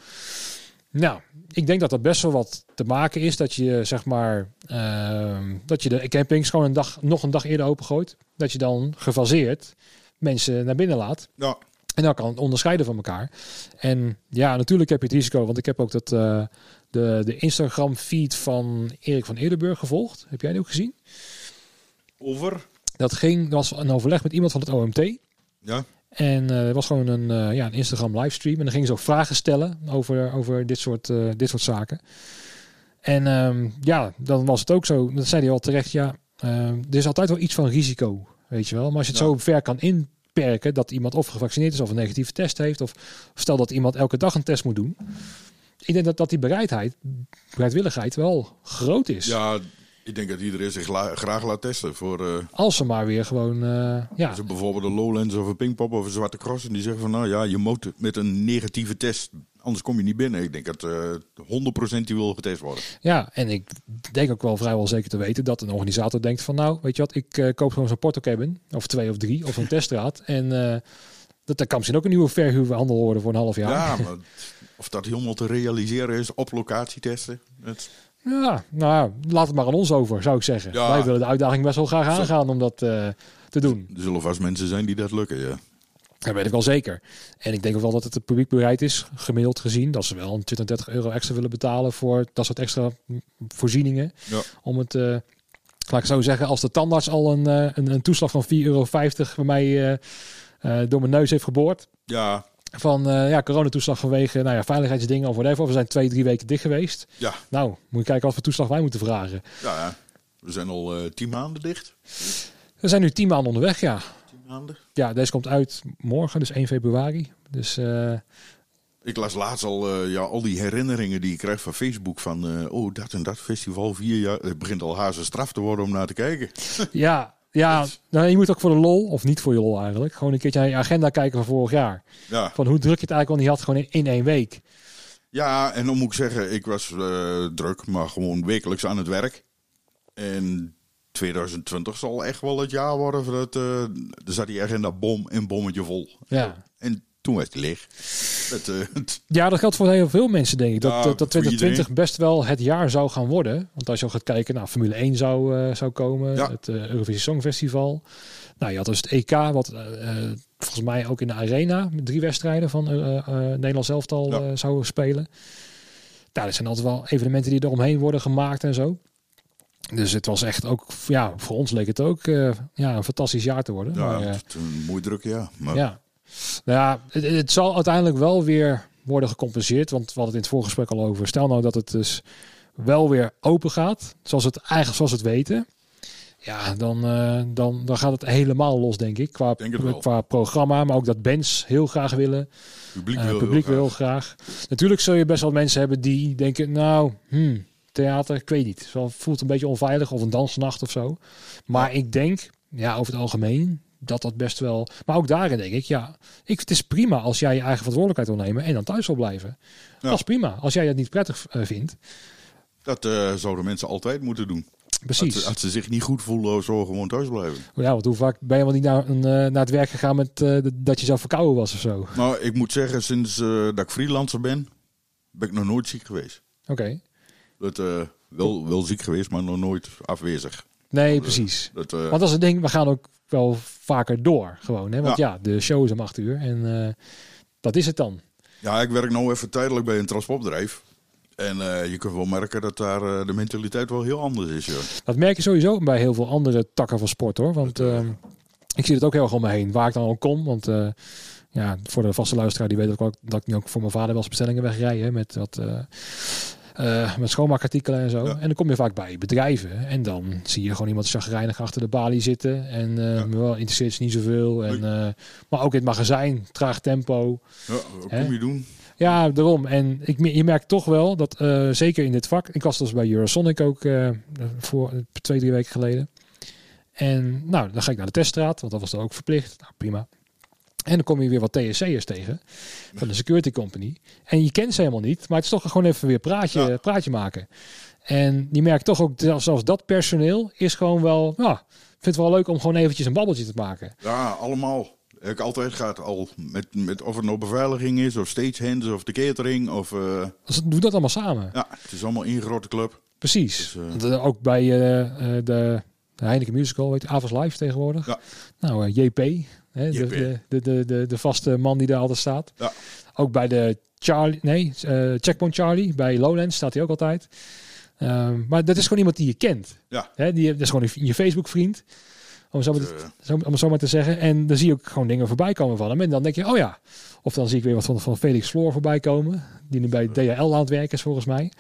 Nou, ik denk dat dat best wel wat te maken is. Dat je zeg maar, ehm, dat je de campings gewoon een dag, nog een dag eerder opengooit. Dat je dan gefaseerd mensen naar binnen laat. Ja, En dan kan het onderscheiden van elkaar. En ja, natuurlijk heb je het risico. Want ik heb ook dat, eh, de, de Instagram feed van Erik van Eerdenburg gevolgd. Heb jij die ook gezien? over. Dat ging, dat was een overleg met iemand van het OMT. Ja, En eh, het was gewoon een, eh, ja, een Instagram livestream. En dan gingen ze ook vragen stellen over, over dit, soort, dit soort zaken. En ehm, ja, dan was het ook zo. Dat zei hij al terecht. Ja, ehm, er is altijd wel iets van risico. Weet je wel. Maar als je het Ja. zo ver kan inperken dat iemand of gevaccineerd is of een negatieve test heeft. Of stel dat iemand elke dag een test moet doen. Ik denk dat, dat die bereidheid, bereidwilligheid wel groot is. ja, ik denk dat iedereen zich la- graag laat testen. Voor eh, Als ze maar weer gewoon, eh, ja, als bijvoorbeeld een Lowlands of een Pinkpop of een Zwarte Cross. En die zeggen van nou ja, je moet met een negatieve test, anders kom je niet binnen. Ik denk dat eh 100% die wil getest worden. Ja, en ik denk ook wel vrijwel zeker te weten dat een organisator denkt van nou, weet je wat, ik eh, koop gewoon zo'n portocabin, of twee of drie, of een teststraat. En eh, dat, dat kan misschien ook een nieuwe verhuurhandel worden voor een half jaar. Ja, maar of dat helemaal te realiseren is op locatie testen. Het, Ja, nou ja, laat het maar aan ons over, zou ik zeggen. Ja. Wij willen de uitdaging best wel graag aangaan om dat eh, te doen. er zullen vast mensen zijn die dat lukken, ja. Dat weet ik wel zeker. En ik denk ook wel dat het, het publiek bereid is, gemiddeld gezien, dat ze wel een 20, 30 euro extra willen betalen voor dat soort extra voorzieningen. Ja. Om het, eh, laat ik zo zeggen, als de tandarts al een, eh, een, een toeslag van 4,50 euro bij mij eh, door mijn neus heeft geboord. Ja, Van ja, coronatoeslag vanwege nou ja, veiligheidsdingen of whatever. We zijn twee, drie weken dicht geweest. ja, Nou, moet je kijken wat voor toeslag wij moeten vragen. ja, ja. We zijn al tien maanden dicht. We zijn nu tien maanden onderweg, ja. Maanden. Ja, deze komt uit morgen, dus 1 februari. Dus eh, Ik las laatst al, eh, ja, al die herinneringen die ik krijg van Facebook. Van, eh, oh, dat en dat festival, vier jaar. Het begint al haast straf te worden om naar te kijken. ja, ja nou, je moet ook voor de lol, of niet voor je lol eigenlijk, gewoon een keertje naar je agenda kijken van vorig jaar. Ja, Van hoe druk je het eigenlijk al niet had, gewoon in, in één week. ja en dan moet ik zeggen, ik was eh, druk, maar gewoon wekelijks aan het werk. En 2020 zal echt wel het jaar worden. Voor het, eh, er zat die agenda bom en bommetje vol. Ja. En toen was het leeg. Het, eh, het- Ja, dat geldt voor heel veel mensen, denk ik. Dat, Ja, dat, dat voor 2020 best wel het jaar zou gaan worden. Want als je al gaat kijken, nou, Formule 1 zou, eh, zou komen. Ja. Het eh, Eurovisie Songfestival. Nou, je had dus het EK, wat volgens mij ook in de arena... met drie wedstrijden van Nederlands elftal Ja. zouden spelen. Nou, dat zijn altijd wel evenementen die eromheen worden gemaakt en zo. Dus het was echt ook... Ja, voor ons leek het ook eh, ja, een fantastisch jaar te worden. ja, Maar, eh, een mooi druk, ja. Maar, ja. Nou ja, het, het zal uiteindelijk wel weer worden gecompenseerd. Want we hadden het in het voorgesprek al over. Stel nou dat het dus wel weer open gaat. Zoals het eigenlijk zoals het weten. Ja, dan, eh, dan, dan gaat het helemaal los, denk ik. Qua, Denk qua programma. Maar ook dat bands heel graag willen. publiek Eh, wil publiek heel wil graag. graag. Natuurlijk zul je best wel mensen hebben die denken... Nou, hmm, theater, ik weet niet. Zo voelt een beetje onveilig. Of een dansnacht of zo. Maar ik denk, ja, over het algemeen... Dat dat best wel... Maar ook daarin denk ik, ja... Ik, het is prima als jij je eigen verantwoordelijkheid wil nemen... en dan thuis wil blijven. Ja. Dat is prima. Als jij dat niet prettig eh, vindt. Dat eh, zouden mensen altijd moeten doen. Precies. Als, ze zich niet goed voelen, zo gewoon thuis blijven. Ja, want hoe vaak ben je wel niet naar, een, eh, naar het werk gegaan... met dat je zo verkouden was of zo? Oké. Nou, ik moet zeggen, sinds dat ik freelancer ben, ben ik nog nooit ziek geweest. Dat, eh, wel, wel ziek geweest, maar nog nooit afwezig. Nee, precies. Dat, eh, Want is het ding, we gaan ook wel vaker door gewoon. Hè? Want ja, de show is om acht uur en eh, dat is het dan. ja, ik werk nou even tijdelijk bij een transportbedrijf. En eh, je kunt wel merken dat daar eh, de mentaliteit wel heel anders is. Ja. Dat merk je sowieso bij heel veel andere takken van sport hoor. Want eh, ehm, ik zie het ook heel erg om me heen, waar ik dan ook kom. Want eh, ja, voor de vaste luisteraar die weet ook wel dat ik nu ook voor mijn vader wel eens bestellingen wegrij. Hè, met wat... eh, met schoonmaakartikelen en zo. Ja. En dan kom je vaak bij bedrijven. En dan zie je gewoon iemand chagrijnig achter de balie zitten. En Ja. wel interesseert ze niet zoveel. En, eh, maar ook in het magazijn, traag tempo. Ja, wat Hè? kom je doen? Ja, daarom. En ik, je merkt toch wel dat, zeker in dit vak, ik was dus bij Eurosonic ook voor twee, drie weken geleden. En nou, dan ga ik naar de teststraat, want dat was dan ook verplicht. Nou, prima. En dan kom je weer wat TSC'ers tegen van de security company. En je kent ze helemaal niet, maar het is toch gewoon even weer praatje, Ja. praatje maken. En je merkt toch ook, zelfs dat personeel is gewoon wel, nou, vindt het wel leuk om gewoon eventjes een babbeltje te maken. Ja, allemaal. Ik altijd gaat al met, met of het nou beveiliging is, of stagehands, of de catering. Of, eh, Dus doe dat allemaal samen. ja, het is allemaal één grote club. Precies. Dus, eh, ook bij eh, eh, de, de Heineken Musical, weet je, Avas Live tegenwoordig. Ja. Nou, JP, hè, de, de, de, de, de, vaste man die daar altijd staat. Ja. Ook bij de Charlie, nee, eh, Checkpoint Charlie, bij Lowlands staat hij ook altijd. Ehm, maar dat is gewoon iemand die je kent. Ja. Hè, die, dat is gewoon je, je Facebook vriend. Om zo, maar te, Eh, zo, om het zo maar te zeggen. En dan zie je ook gewoon dingen voorbij komen van hem. En dan denk je, oh ja. Of dan zie ik weer wat van, van Felix Floor voorbij komen. Die nu bij DHL aan het werken is volgens mij.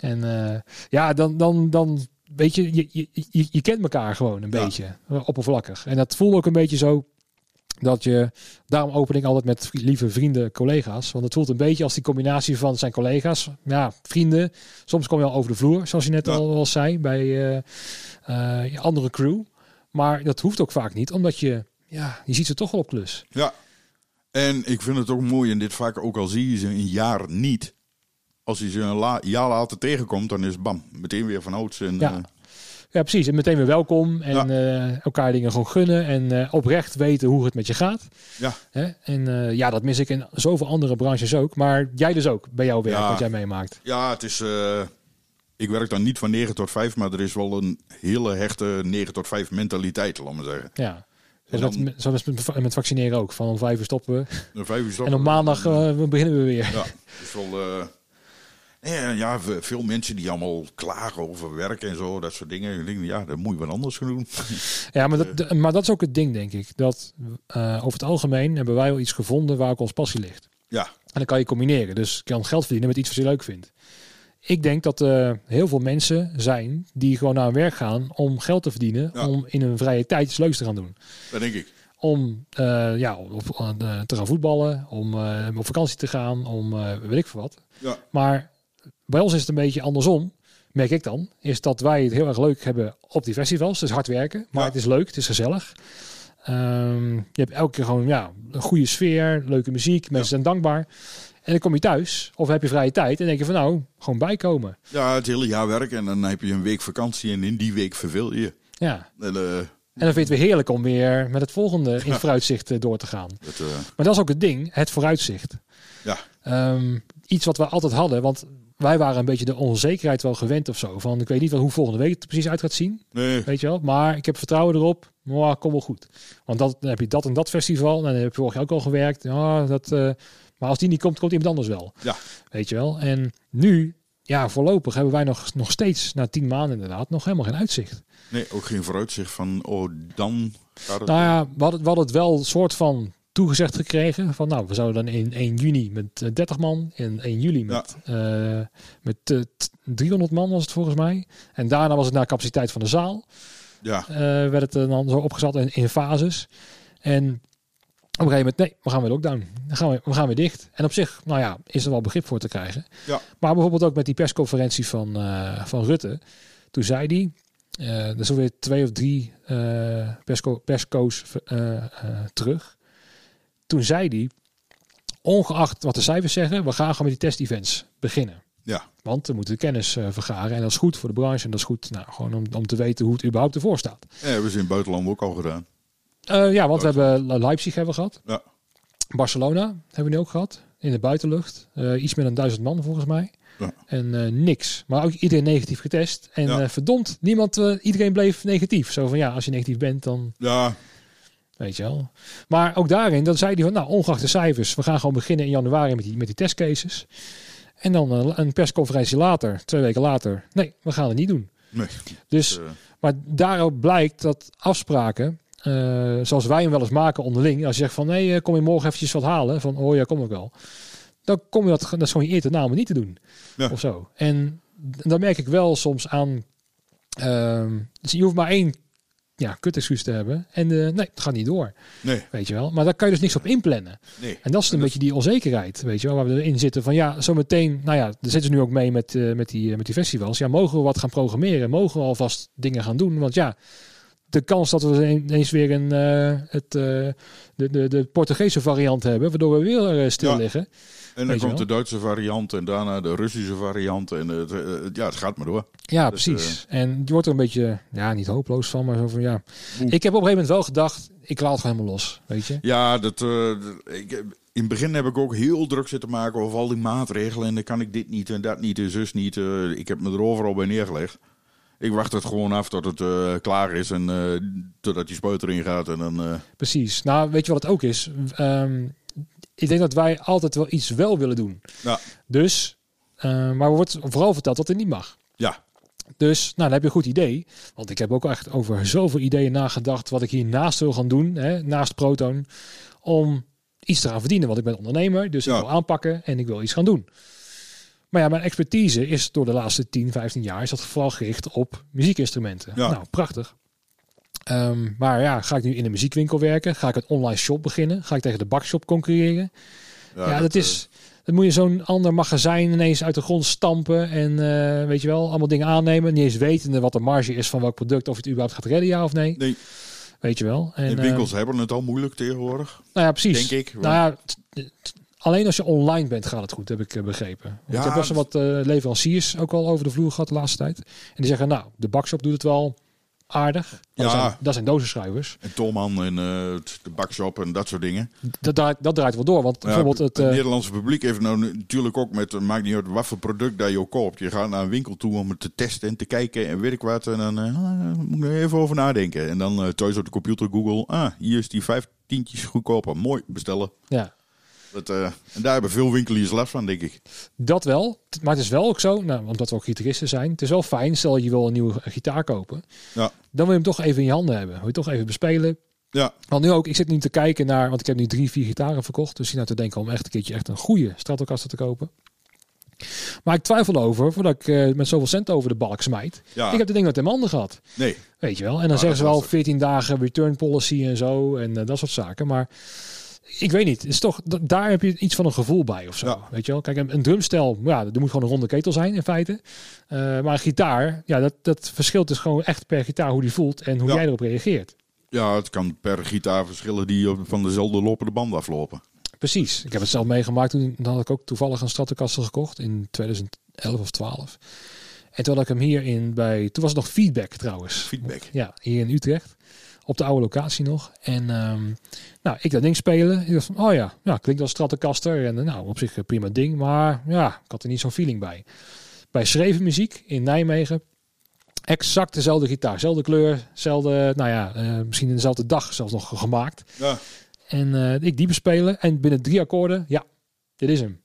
En eh, ja, dan, dan, dan weet je, je, je, je, je kent elkaar gewoon een Ja. beetje. Oppervlakkig. En dat voelt ook een beetje zo dat je, daarom open ik altijd met lieve vrienden, collega's. Want het voelt een beetje als die combinatie van zijn collega's. Ja, vrienden. Soms kom je al over de vloer, zoals je net Ja. al, al zei, bij eh, eh, je andere crew. Maar dat hoeft ook vaak niet, omdat je, ja, je ziet ze toch wel op klus. ja. En ik vind het ook mooi in dit vak, ook al zie je ze een jaar niet. Als je ze een la- jaar later tegenkomt, dan is bam, meteen weer van ouds. En, Ja. eh, Ja, precies. En meteen weer welkom en eh, elkaar dingen gewoon gunnen en eh, oprecht weten hoe het met je gaat. Ja. Hè? En eh, ja, dat mis ik in zoveel andere branches ook. Maar jij dus ook bij jouw werk, Ja. wat jij meemaakt. ja, het is... ik werk dan niet van 9 tot 5, maar er is wel een hele hechte 9 tot 5 mentaliteit, laat maar zeggen. Ja. En Zoals met, zoals met, met vaccineren ook. Van om vijf uur stoppen we. Om vijf uur En stoppen op we. maandag En, beginnen we weer. Ja, het is wel. Eh, ja, ve- veel mensen die allemaal klagen over werk en zo, dat soort dingen. Ja, dat moet je wat anders gaan doen. Ja, maar dat, de- maar dat is ook het ding, denk ik. Dat eh, over het algemeen hebben wij wel iets gevonden waar ook ons passie ligt. Ja, En dan kan je combineren. Dus je kan geld verdienen met iets wat je leuk vindt. Ik denk dat er heel veel mensen zijn die gewoon naar hun werk gaan om geld te verdienen. Ja. Om in hun vrije tijd iets leuks te gaan doen. dat denk ik. Om eh, ja, op, eh, te gaan voetballen, om eh, op vakantie te gaan, om eh, weet ik veel wat. Ja, Maar bij ons is het een beetje andersom, merk ik dan. Is dat wij het heel erg leuk hebben op die festivals. Het is hard werken, maar Ja. het is leuk, het is gezellig. Ehm, je hebt elke keer gewoon ja, een goede sfeer, leuke muziek, mensen zijn dankbaar. En dan kom je thuis of heb je vrije tijd en denk je van nou, gewoon bijkomen. ja, het hele jaar werk en dan heb je een week vakantie en in die week verveel je. Ja, En, eh, En dan vind je het weer heerlijk om weer met het volgende in vooruitzicht eh, door te gaan. Dat, eh, Maar dat is ook het ding, het vooruitzicht. Ja. Ehm, iets wat we altijd hadden, want wij waren een beetje de onzekerheid wel gewend of zo. Van ik weet niet wel hoe volgende week het er precies uit gaat zien, nee, weet je wel. Maar ik heb vertrouwen erop, maar kom wel goed. Want dat, dan heb je dat en dat festival, en dan heb je vorig jaar ook al gewerkt. Ja, dat, eh, maar als die niet komt, komt iemand anders wel. Ja. Weet je wel. En nu, ja, voorlopig hebben wij nog, nog steeds, na tien maanden inderdaad, nog helemaal geen uitzicht. nee, ook geen vooruitzicht van, oh, dan gaat het... Nou ja, we hadden, we hadden het wel een soort van toegezegd gekregen. Van nou, we zouden dan in 1 juni met eh, 30 man. En 1 juli met, eh, met eh, t- 300 man was het volgens mij. En daarna was het naar capaciteit van de zaal. ja, eh, werd het eh, dan zo opgezet in, in fases. En op een gegeven moment, nee, we gaan weer lockdown. Dan gaan we, we gaan weer dicht. En op zich, nou ja, is er wel begrip voor te krijgen. Ja. Maar bijvoorbeeld ook met die persconferentie van, eh, van Rutte. Toen zei hij, eh er zijn weer twee of drie eh persco persco's eh, eh, terug. Toen zei hij, ongeacht wat de cijfers zeggen, we gaan gewoon met die test-events beginnen. ja, Want we moeten kennis eh, vergaren en dat is goed voor de branche en dat is goed nou, gewoon om, om te weten hoe het überhaupt ervoor staat. ja, hebben ze in het buitenland ook al gedaan. Eh, ja, want we hebben Le- Leipzig hebben we gehad. Ja. Barcelona hebben we nu ook gehad. In de buitenlucht. Eh, iets meer dan duizend man volgens mij. Ja. En niks. Maar ook iedereen negatief getest. En Ja. verdomd, niemand, iedereen bleef negatief. Zo van ja, als je negatief bent, dan Ja, weet je wel. Maar ook daarin, dan zei hij van nou, ongeacht de cijfers, we gaan gewoon beginnen in januari met die, met die testcases. En dan eh, een persconferentie later, twee weken later, nee, we gaan het niet doen. nee. Dus eh, maar daarop blijkt dat afspraken, eh, zoals wij hem wel eens maken onderling, als je zegt van nee, kom je morgen eventjes wat halen, van oh ja, kom ik wel. Dan kom je dat, dat is gewoon je eer te naam om niet te doen. Ja. Of zo. En dan merk ik wel soms aan, dus je hoeft maar één ja, kutexcuus te hebben. En eh, nee, het gaat niet door. nee, Weet je wel. Maar daar kan je dus niks op inplannen. nee. En dat is een beetje die onzekerheid, weet je wel, waar we erin zitten. Van ja, zometeen, nou ja, daar zitten ze nu ook mee met, eh, met, die, eh, met die festivals. Ja, mogen we wat gaan programmeren? Mogen we alvast dingen gaan doen? Want ja, de kans dat we ineens weer een, het, de, de, de Portugese variant hebben, waardoor we weer stil Ja. liggen. En dan komt de Duitse variant en daarna de Russische variant. En het, eh, ja, het gaat maar door. Ja, Dus, precies. En je wordt er een beetje, ja, niet hopeloos van, maar zo van ja. Ik heb op een gegeven moment wel gedacht, ik laat het gewoon helemaal los, weet je. Ja, dat, eh, ik, in het begin heb ik ook heel druk zitten maken over al die maatregelen. En dan kan ik dit niet en dat niet en zus niet. Eh, ik heb me er overal bij neergelegd. Ik wacht het gewoon af tot het eh, klaar is en eh, totdat die spuit erin gaat. En dan, eh, Precies. Nou, weet je wat het ook is? Ehm, ik denk dat wij altijd wel iets wel willen doen. Ja. Dus, eh, maar wordt vooral verteld dat het niet mag. ja, Dus, nou, dan heb je een goed idee. Want ik heb ook echt over zoveel ideeën nagedacht wat ik hiernaast wil gaan doen, hè, naast Proton, om iets te gaan verdienen. Want ik ben ondernemer, dus Ja. ik wil aanpakken en ik wil iets gaan doen. Maar ja, mijn expertise is door de laatste 10, 15 jaar is dat vooral gericht op muziekinstrumenten. Ja. Nou, prachtig. Ehm, maar ja, ga ik nu in een muziekwinkel werken? Ga ik een online shop beginnen? Ga ik tegen de bakshop concurreren? Ja, dat, eh, is. Dan moet je zo'n ander magazijn ineens uit de grond stampen en eh, weet je wel, allemaal dingen aannemen. Niet eens wetende wat de marge is van welk product, of het überhaupt gaat redden, ja of nee. Nee, Weet je wel. En, eh, winkels hebben het al moeilijk tegenwoordig. nou ja, precies. Denk ik. Nou ja, alleen als je online bent gaat het goed, heb ik eh, begrepen. Want Ja, ik heb best wel wat eh, leveranciers ook al over de vloer gehad de laatste tijd. En die zeggen, nou, de bakshop doet het wel aardig. Ja. dat, zijn, dat zijn dozenschuivers. En Tolman en eh, de bakshop en dat soort dingen. Dat draait, dat draait wel door. Want Ja, bijvoorbeeld het... het eh, Nederlandse publiek heeft nou natuurlijk ook met, maakt niet uit wat voor product dat je ook koopt. Je gaat naar een winkel toe om het te testen en te kijken en weet ik wat. En dan eh, ah, moet er even over nadenken. En dan thuis op de computer Google, ah, hier is die vijf tientjes goedkoper. Mooi, bestellen. ja, Dat, eh, en daar hebben veel winkeliers last van, denk ik. Dat wel, maar het is wel ook zo, nou, omdat we ook gitaristen zijn. Het is wel fijn, stel je wil een nieuwe gitaar kopen. Ja. Dan wil je hem toch even in je handen hebben. Wil je toch even bespelen. Ja, Want nu ook, ik zit nu te kijken naar, want ik heb nu drie, vier gitaren verkocht. Dus ik nou te denken om echt een keertje echt een goede Stratocaster te kopen. Maar ik twijfel over, voordat ik eh, met zoveel cent over de balk smijt. ja. Ik heb de ding met in mijn handen gehad. nee. Weet je wel. En dan Ah, zeggen ze wel lastig. 14 dagen return policy en zo. En eh, dat soort zaken. Maar ik weet niet. Is toch, daar heb je iets van een gevoel bij of zo. Ja. Weet je wel. Kijk, een, drumstel, ja, er moet gewoon een ronde ketel zijn in feite. Eh, maar een gitaar, ja, dat, dat verschilt dus gewoon echt per gitaar hoe die voelt en hoe Ja. jij erop reageert. Ja, het kan per gitaar verschillen die van dezelfde lopende band aflopen. Precies. Ik heb het zelf meegemaakt. Toen dan had ik ook toevallig een Stratocaster gekocht in 2011 of 12. En toen had ik hem hier in bij, toen was het nog feedback trouwens. Feedback. Ja, hier in Utrecht. Op de oude locatie nog. En ehm, nou, ik dat ding spelen. Ik dacht van, oh ja, ja klinkt als Stratocaster. En nou, op zich een prima ding. Maar ja, ik had er niet zo'n feeling bij. Bij Schreven Muziek in Nijmegen. Exact dezelfde gitaar. Dezelfde kleur. Dezelfde, nou ja, eh, misschien in dezelfde dag zelfs nog gemaakt. Ja. En eh, ik die bespelen. En binnen drie akkoorden, ja, dit is hem.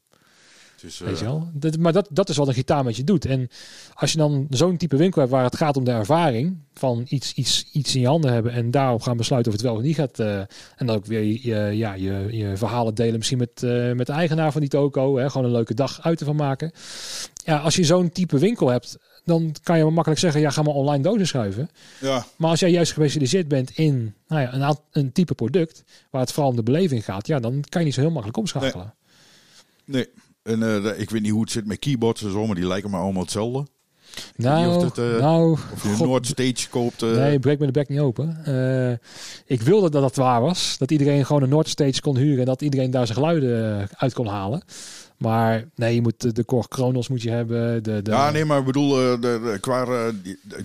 Dus, Weet je wel? Dat, maar dat, dat is wat een gitaar met je doet. En als je dan zo'n type winkel hebt waar het gaat om de ervaring van iets, iets, iets in je handen hebben en daarop gaan besluiten of het wel of niet gaat. eh, en dan ook weer je, ja, je, je verhalen delen misschien met, eh, met de eigenaar van die toko. Hè, gewoon een leuke dag uit te van maken. Ja, als je zo'n type winkel hebt, dan kan je makkelijk zeggen, ja, ga maar online dozen schuiven. ja, Maar als jij juist gespecialiseerd bent in nou ja, een, een type product waar het vooral om de beleving gaat, ja, dan kan je niet zo heel makkelijk omschakelen. nee. En eh, ik weet niet hoe het zit met keyboards en zo, maar die lijken me allemaal hetzelfde. Nou, of het, eh, nou, Of je een God, Noordstage koopt. eh, Nee, breek me de bek niet open. Ik wilde dat dat waar was. Dat iedereen gewoon een Noordstage kon huren en dat iedereen daar zijn geluiden uit kon halen. Maar nee, je moet de, Korg Kronos moet je hebben. De, de, Ja, nee, maar ik bedoel, eh, de, de- qua, eh,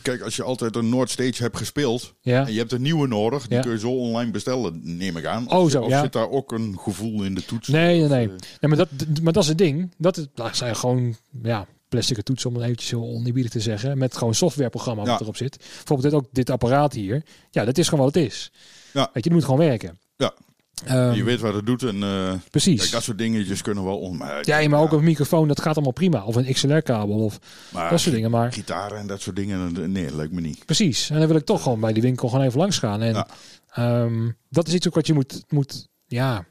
kijk, als je altijd een Noordstage hebt gespeeld Ja. en je hebt een nieuwe nodig, die Ja. kun je zo online bestellen, neem ik aan. Oh, Of, zo, of ja. zit daar ook een gevoel in de toets? Nee, nee, nee. eh, nee maar, dat, maar dat is het ding. Dat, is, zijn gewoon ja, plastic toetsen, om het eventjes zo oneerbiedig te zeggen. Met gewoon softwareprogramma wat erop zit. Bijvoorbeeld dit, ook dit apparaat hier. Ja, dat is gewoon wat het is. Ja. Weet je, die moet gewoon werken. Ja. Ehm, je weet wat het doet en eh, precies. kijk, dat soort dingetjes kunnen wel on. Maar, ja, maar ook een microfoon, dat gaat allemaal prima. Of een XLR-kabel of maar dat soort dingen. Maar Gitaren en dat soort dingen, nee, lijkt me niet. Precies. En dan wil ik toch gewoon bij die winkel gewoon even langs gaan. En Ja. ehm, dat is iets ook wat je moet, moet ja.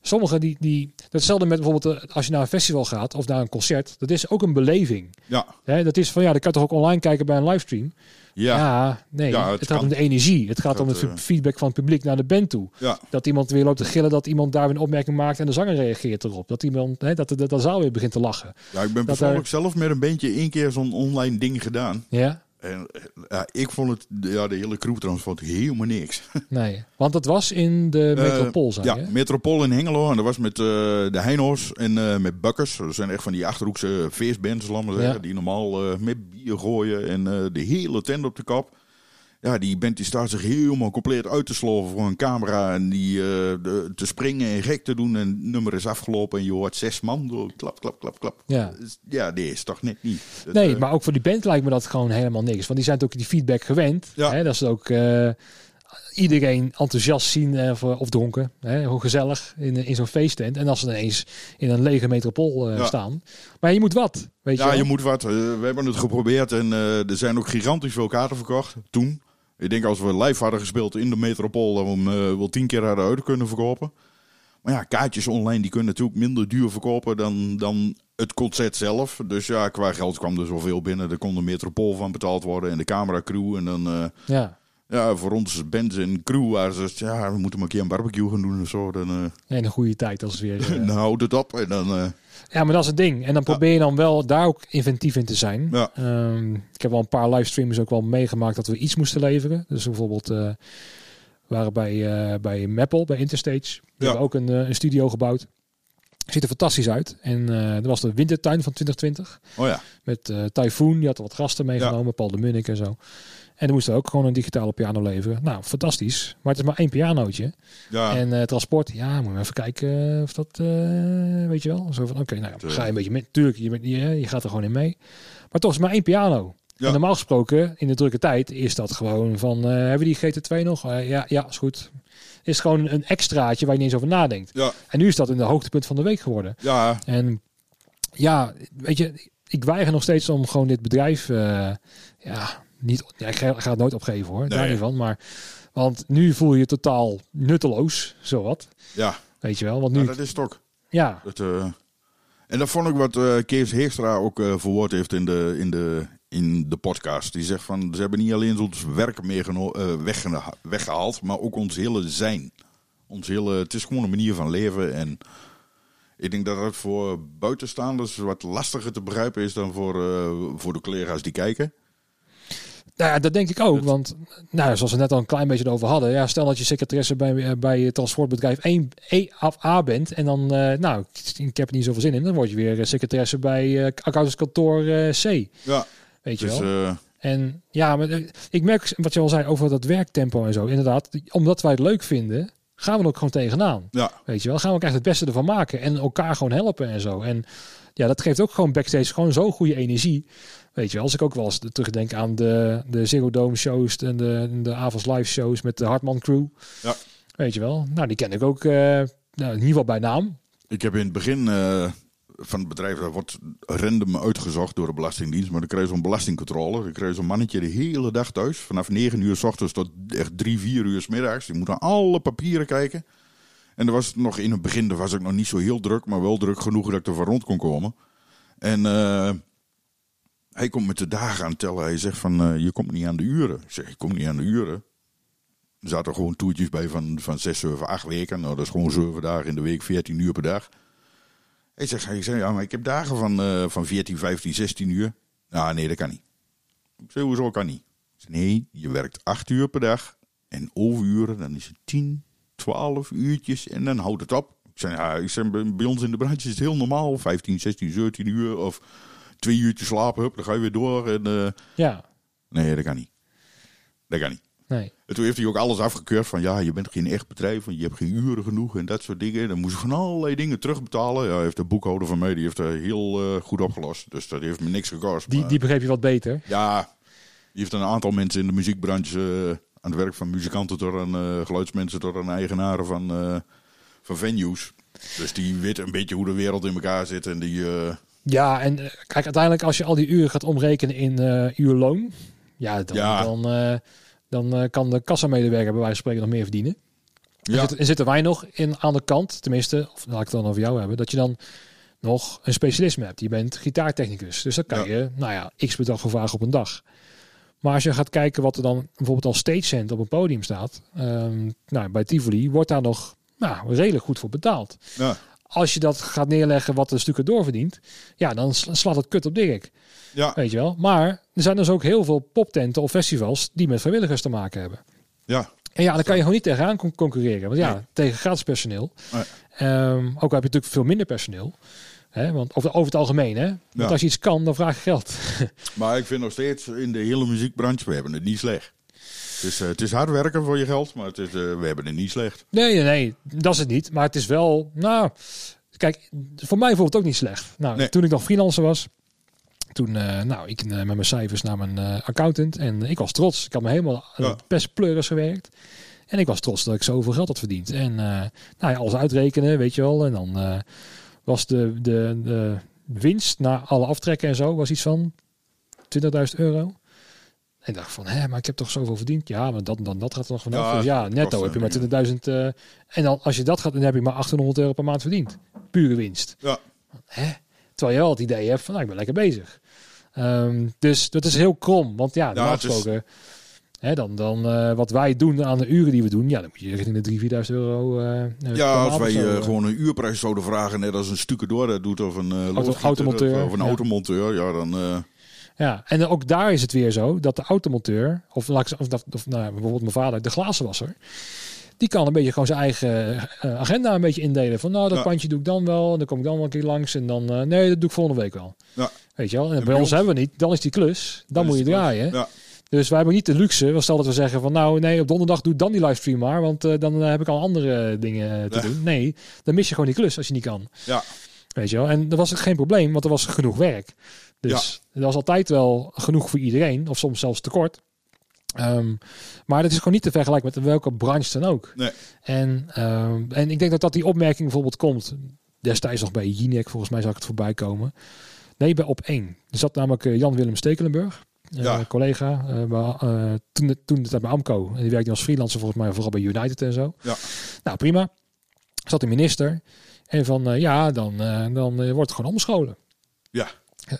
Sommigen die, die, hetzelfde met bijvoorbeeld eh, als je naar een festival gaat of naar een concert, dat is ook een beleving. Ja, Hè, dat is van ja, dat kan je toch ook online kijken bij een livestream. Ja, ja. Ja, nee, Ja, het, het gaat om de energie. Het gaat om het eh, feedback van het publiek naar de band toe. Dat iemand weer loopt te gillen, dat iemand daar weer een opmerking maakt en de zanger reageert erop. Dat iemand, hè, dat de, dat de zaal weer begint te lachen. ja ik ben bijvoorbeeld zelf met een bandje één keer zo'n online ding gedaan. Ja? En ja, ik vond het, ja, de hele crew trouwens, vond ik helemaal niks. Nee. Want dat was in de Eh, Metropool, zei ja? Metropool in Hengelo. En dat was met eh, de Heino's en eh, met Bukkers. Dat zijn echt van die Achterhoekse feestbands, laat maar zeggen. Ja. Die normaal met bier gooien en de hele tent op de kap. Ja, die band die staat zich helemaal compleet uit te sloven voor een camera. En die eh, de- te springen en gek te doen. En het nummer is afgelopen en je hoort zes man. Door, klap, klap, klap, klap. Ja. Dus, Ja, nee, is toch net niet. Nee, eh, maar ook voor die band lijkt me dat gewoon helemaal niks. Want die zijn ook die feedback gewend. Ja. Hè, dat ze ook eh, iedereen enthousiast zien of, of dronken. Hè, hoe gezellig in, in zo'n feesttent. En als ze ineens in een lege metropool Ja. staan. Maar je moet wat, weet je Ja, je moet wat. We hebben het geprobeerd en er zijn ook gigantisch veel kaarten verkocht toen. Ik denk als we live hadden gespeeld in de metropool, dat we hem eh, wel tien keer hadden uit kunnen verkopen. Maar ja, kaartjes online die kunnen natuurlijk minder duur verkopen dan, dan het concert zelf. Dus ja, qua geld kwam er zoveel binnen. Er kon de metropool van betaald worden en de cameracrew. En dan, eh, Ja. Ja, voor ons bands en crew waren ze, ja, we moeten maar een keer een barbecue gaan doen of zo. Dan, eh En een goede tijd als weer... eh, dan houdt het op en dan... eh, Ja, maar dat is het ding. En dan probeer je dan wel daar ook inventief in te zijn. Ja. Ehm, ik heb wel een paar livestreams ook wel meegemaakt dat we iets moesten leveren. Dus bijvoorbeeld we waren bij, bij Maple, bij Interstage. Ja. hebben ook een, een studio gebouwd. Ziet er fantastisch uit. En dat was de wintertuin van 2020. oh ja, Met Typhoon, die had er wat gasten meegenomen. Paul de Munnik en zo. En dan moesten ook gewoon een digitale piano leveren. Nou, fantastisch. Maar het is maar één pianootje. ja, En eh, transport, ja, moet je even kijken of dat, eh, weet je wel. Zo van, oké, nou, ja, eh, ga je een beetje mee. Tuurlijk, je, bent- je, je gaat er gewoon in mee. Maar toch is maar één piano. Ja. En normaal gesproken, in de drukke tijd, is dat gewoon van, eh, hebben we die GT2 nog? Eh, ja, ja, is goed. Is gewoon een extraatje waar je niet eens over nadenkt. ja, En nu is dat in de hoogtepunt van de week geworden. ja, En ja, weet je, ik weiger nog steeds om gewoon dit bedrijf, eh, ja, niet, ja, ik ga, ik ga het nooit opgeven hoor, daar niet van. Maar, want nu voel je je totaal nutteloos, zowat. ja. Weet je wel, want Ja, nu, dat is het ook. ja, Dat, eh, en dat vond ik wat eh, Kees Heerstra ook eh, verwoord heeft in de, in, de, in de podcast. Die zegt van, ze hebben niet alleen ons werk eh, weggeha- weggehaald, maar ook ons hele zijn. Ons hele, het is gewoon een manier van leven. En ik denk dat dat voor buitenstaanders wat lastiger te begrijpen is dan voor, voor de collega's die kijken. Nou ja, dat denk ik ook. Want, nou, zoals we net al een klein beetje over hadden. Ja, stel dat je secretaresse bij, eh, bij het transportbedrijf 1 E of A bent. En dan, eh, nou, ik, heb er niet zoveel zin in. Dan word je weer eh, secretaresse bij eh accountantskantoor C. Ja, Weet je dus, wel. En ja, maar ik merk wat je al zei over dat werktempo en zo. Inderdaad, omdat wij het leuk vinden, gaan we er ook gewoon tegenaan. Ja, Weet je wel, gaan we ook echt het beste ervan maken en elkaar gewoon helpen en zo. En ja, dat geeft ook gewoon backstage gewoon zo'n goede energie. Weet je wel, als ik ook wel eens terugdenk aan de, de Zero Dome shows en de, de Avals live shows met de Hartman crew. Ja. Weet je wel, nou die ken ik ook uh, nou, in ieder geval bij naam. ik heb in het begin uh, van het bedrijf, dat wordt random uitgezocht door de Belastingdienst, maar dan je zo'n belastingcontrole. Dan krijg je zo'n mannetje de hele dag thuis, vanaf 9 uur s ochtends tot echt 3, 4 uur s middags. Die moet alle papieren kijken. En er was nog in het begin, was ik nog niet zo heel druk, maar wel druk genoeg dat ik er van rond kon komen. En uh, hij komt met de dagen aan tellen. Hij zegt van, uh, je komt niet aan de uren. Ik zeg, ik kom niet aan de uren. Er zaten gewoon toertjes bij van, van 6, 7, 8 weken. Nou, dat is gewoon 7 dagen in de week, 14 uur per dag. Hij zegt, hij zegt ja, maar ik heb dagen van, uh, van 14, 15, 16 uur. Nou, nee, dat kan niet. Ik zeg, hoezo kan niet? Zeg, nee, je werkt 8 uur per dag. En overuren, dan is het 10, 12 uurtjes en dan houdt het op. Ik zei, ja, ik zeg, bij ons in de branche is het heel normaal. 15, 16, 17 uur of twee uurtjes slapen, hup, dan ga je weer door. En, uh, ja. Nee, dat kan niet. Dat kan niet. Nee. En toen heeft hij ook alles afgekeurd van ja, je bent geen echt bedrijf, want je hebt geen uren genoeg en dat soort dingen. Dan moest je van allerlei dingen terugbetalen. Ja, heeft de boekhouder van mij, die heeft er heel uh, goed opgelost. Dus dat heeft me niks gekost. Die, maar, die begreep je wat beter. Ja, die heeft een aantal mensen in de muziekbranche uh, aan het werk van muzikanten tot aan uh, geluidsmensen tot aan eigenaren van, van venues. Dus die weet een beetje hoe de wereld in elkaar zit en die... Ja, en kijk, uiteindelijk als je al die uren gaat omrekenen in uurloon, ja, dan... Ja. dan dan uh, kan de kassamedewerker bij wijze van spreken nog meer verdienen. Ja. En, zitten, en zitten wij nog in, aan de kant, tenminste, of laat ik het dan over jou hebben, dat je dan nog een specialisme hebt. Je bent gitaartechnicus, dus dan kan Ja. je, nou ja, x bedrag voor vragen op een dag. Maar als je gaat kijken wat er dan bijvoorbeeld als stagehand op een podium staat, ehm, nou, bij Tivoli wordt daar nog nou, redelijk goed voor betaald. Ja. Als je dat gaat neerleggen wat de stukken doorverdient, ja, dan sla- slaat het kut op Dirk. Ja. Weet je wel. Maar er zijn dus ook heel veel poptenten of festivals die met vrijwilligers te maken hebben. ja. En ja, dan kan je gewoon niet tegenaan con- concurreren. Want ja, Nee. tegen gratis personeel. Nee. Ehm, ook al heb je natuurlijk veel minder personeel. Hè, want over, over het algemeen, hè. Want Ja. als je iets kan, dan vraag je geld. Maar ik vind nog steeds in de hele muziekbranche, we hebben het niet slecht. Het is, eh, het is hard werken voor je geld, maar het is, eh, we hebben het niet slecht. Nee, nee, nee, dat is het niet. Maar het is wel, nou, kijk, voor mij voelt het ook niet slecht. Nou, Nee. toen ik nog freelancer was, toen, eh, nou, ik met mijn cijfers naar mijn accountant en ik was trots. Ik had me helemaal Ja. best pleuris gewerkt. En ik was trots dat ik zoveel geld had verdiend. En nou ja, alles uitrekenen, weet je wel. En dan was de, de, de winst na alle aftrekken en zo, was iets van 20.000 euro. En dacht van, hé, maar ik heb toch zoveel verdiend? Ja, maar dat, dan dat gaat er nog vanaf. Ja, dus ja, netto heb je eh, maar 20.000. Uh, en dan als je dat gaat, dan heb je maar 800 euro per maand verdiend. Pure winst. Ja. Hè? Terwijl je wel het idee hebt van, nou, ik ben lekker bezig. Um, dus dat is heel krom. Want ja, normaal is- gesproken... Hè, dan dan uh, wat wij doen aan de uren die we doen, ja, dan moet je richting de 3.000, 4.000 euro. Uh, Ja, als wij uh, gewoon een uurprijs zouden vragen, net als een stukendoor dat doet, of een uh, Auto, automonteur. of een ja. automonteur, ja, dan. Ja, en ook daar is het weer zo dat de automonteur, of, of, of, of nou, bijvoorbeeld mijn vader, de glazenwasser, die kan een beetje gewoon zijn eigen uh, agenda een beetje indelen. Van nou, dat Ja. pandje doe ik dan wel, en dan kom ik dan wel een keer langs en dan, uh, nee, dat doe ik volgende week wel. Ja. Weet je wel, en, En bij bij ons ons- hebben we niet, dan is die klus, dan Dan moet je het draaien. Ja. Dus wij hebben niet de luxe, stel dat we zeggen van nou, nee, op donderdag doe ik dan die livestream maar, want uh, dan heb ik al andere dingen te doen. Nee, dan mis je gewoon die klus als je niet kan. Ja. Weet je wel, en dat was ook geen probleem, want er was genoeg werk. Dus er was altijd wel genoeg voor iedereen, of soms zelfs tekort. Um, maar dat is gewoon niet te vergelijken met welke branche dan ook. Nee. En, um, en ik denk dat dat die opmerking bijvoorbeeld komt. Destijds nog bij Jinek, volgens mij zag ik het voorbij komen. Nee, bij op één. Er zat namelijk uh, Jan-Willem Stekelenburg, Ja. collega. Uh, uh, toen, toen de tijd bij Amco. En die werkte als freelancer volgens mij vooral bij United en zo. Ja. Nou, prima. Zat de minister. En van uh, ja, dan, dan wordt het gewoon omscholen. Ja.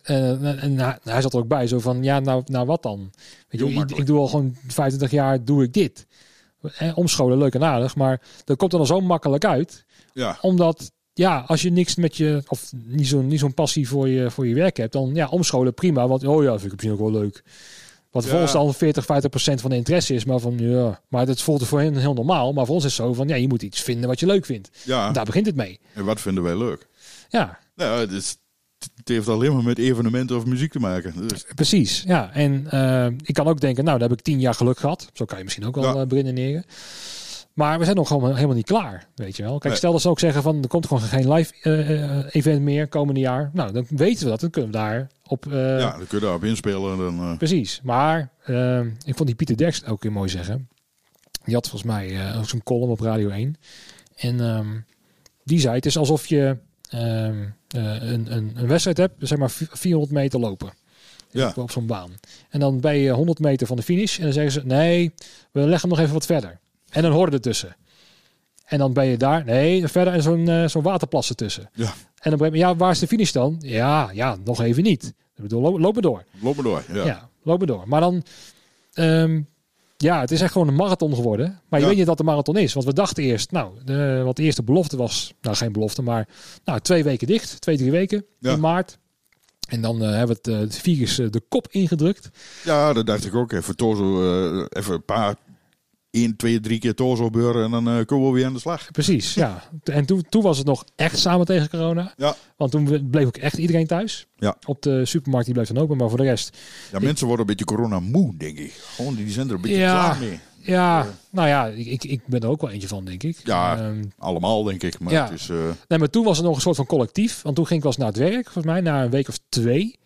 En, en, en hij, hij zat er ook bij, zo van ja, nou, nou wat dan? Weet je, ik, ik doe al gewoon 25 jaar, doe ik dit. Eh, omscholen, leuk en aardig, maar dat komt er dan zo makkelijk uit. Ja. Omdat, ja, als je niks met je, of niet zo'n niet zo'n passie voor je, voor je werk hebt, dan ja, omscholen prima. Want, oh ja, vind ik misschien ook wel leuk. Wat Ja. voor ons dan 40, 50 procent van de interesse is, maar van ja, maar dat voelt voor hen heel normaal. Maar voor ons is het zo van, ja, je moet iets vinden wat je leuk vindt. ja. Daar begint het mee. En wat vinden wij leuk? Ja, Nou, het is, het heeft alleen maar met evenementen of muziek te maken. Dus, Precies, ja. En eh, ik kan ook denken, nou, daar heb ik tien jaar geluk gehad. Zo kan je misschien ook wel Ja. beredeneren. Maar we zijn nog gewoon helemaal niet klaar, weet je wel. Kijk, Nee. stel dat ze ook zeggen van, er komt gewoon geen live eh, event meer komende jaar. Nou, dan weten we dat. Dan kunnen we daar op... ja, dan kun je daarop inspelen. Dan, Precies. Maar ik vond die Pieter Derks ook weer mooi zeggen. Die had volgens mij ook zo'n column op Radio 1. En ehm, die zei, het is alsof je ehm, eh, een, een, een wedstrijd hebt, zeg maar vi- 400 meter lopen. Ja. Op, zo'n baan. En dan ben je 100 meter van de finish. En dan zeggen ze, nee, we leggen hem nog even wat verder. En dan hoorde ertussen. En dan ben je daar, nee, verder en zo'n eh, zo'n waterplas ertussen. Ja. En dan ben je, ja, waar is de finish dan? Ja, ja, nog even niet. Ik bedoel, loop, loop maar door. loop maar door. Ja. Ja, loop maar door. Maar dan, ehm, ja, het is echt gewoon een marathon geworden. Maar je Ja. weet niet dat een marathon is. Want we dachten eerst, nou, de, wat de eerste belofte was, nou geen belofte, maar nou, twee weken dicht, twee, drie weken Ja. in maart. En dan eh, hebben we het, het virus eh, de kop ingedrukt. Ja, dat dacht ik ook. Even torso, even een paar, één, twee, drie keer torso beuren en dan eh, komen we weer aan de slag. Precies, ja. En toen, toen was het nog echt samen tegen corona. Ja. Want toen bleef ook echt iedereen thuis. Ja. Op de supermarkt die bleef dan open, maar voor de rest Ja, mensen worden een beetje corona moe, denk ik. Gewoon, die zijn er een beetje Ja. klaar mee. Ja, Ja. nou ja, ik, ik, ik ben er ook wel eentje van, denk ik. Ja. Ehm, Allemaal, denk ik. Maar Ja. het is... eh, nee, maar toen was het nog een soort van collectief. Want toen ging ik wel eens naar het werk, volgens mij, na een week of twee.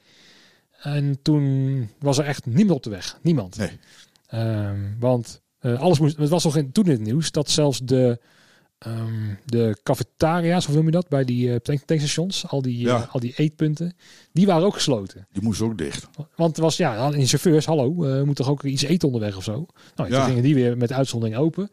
En toen was er echt niemand op de weg. Niemand. Nee. Ehm, want eh, alles moest... Het was nog in, toen in het nieuws dat zelfs de, ehm, de cafetaria's, of noem je dat, bij die eh, tank- tankstations, al die, Ja. eh, al die eetpunten, die waren ook gesloten. die moest ook dicht. Want het was, ja, in chauffeurs, hallo, moet toch ook iets eten onderweg of zo? Nou, Ja. toen gingen die weer met uitzondering open.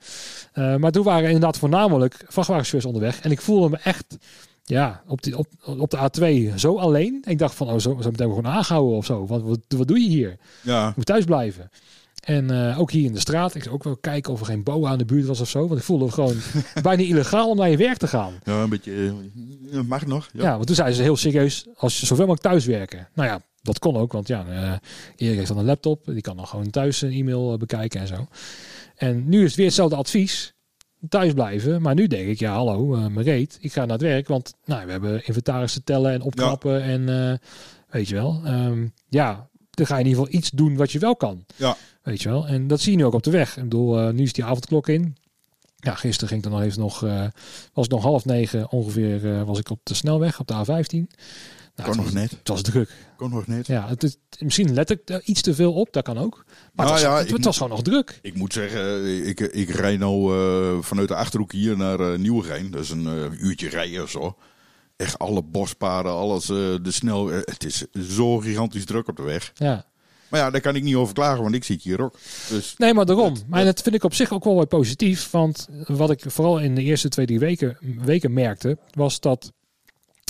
Maar toen waren inderdaad voornamelijk vrachtwagenchauffeurs onderweg. En ik voelde me echt, ja, op, die, op, op de A2 zo alleen. Ik dacht van, oh, zo, zo meteen we gewoon aangehouden of zo. Want wat, wat doe je hier? Je Ja, moet thuis blijven. En eh, ook hier in de straat. Ik zou ook wel kijken of er geen boa aan de buurt was of zo. Want ik voelde gewoon bijna illegaal om naar je werk te gaan. ja een beetje... eh, mag nog. Ja. Ja. want toen zeiden ze heel serieus, als je zoveel mogelijk thuis werken. Nou ja, dat kon ook, want ja, eh Erik heeft dan een laptop. Die kan dan gewoon thuis een e-mail bekijken en zo. En nu is het weer hetzelfde advies. Thuis blijven. Maar nu denk ik, ja hallo, eh mijn reet. Ik ga naar het werk, want nou, we hebben inventaris te tellen en opknappen. En weet je wel. ehm, ja, dan ga je in ieder geval iets doen wat je wel kan. Ja. Weet je wel. En dat zie je nu ook op de weg. Ik bedoel, eh, nu is die avondklok in. Ja, gisteren ging ik dan nog even nog, eh, was het nog half negen ongeveer, eh, was ik op de snelweg op de A15. Nou, Kon het, nog was, net. het was druk. Kon nog net. Ja, het, is- misschien let ik er iets te veel op, dat kan ook. Maar Nou het, was, ja, het, was gewoon nog druk. Ik moet zeggen, ik, ik rij nou vanuit de Achterhoek hier naar eh Nieuwegein. Dat is een uurtje rijden of zo. Echt alle bospaden, alles, eh, de snel... eh, het is zo gigantisch druk op de weg. Ja. Maar ja, daar kan ik niet over klagen, want ik zit hier ook. Dus Nee, maar daarom. Maar dat vind ik op zich ook wel weer positief. Want wat ik vooral in de eerste twee, drie weken, weken merkte, was dat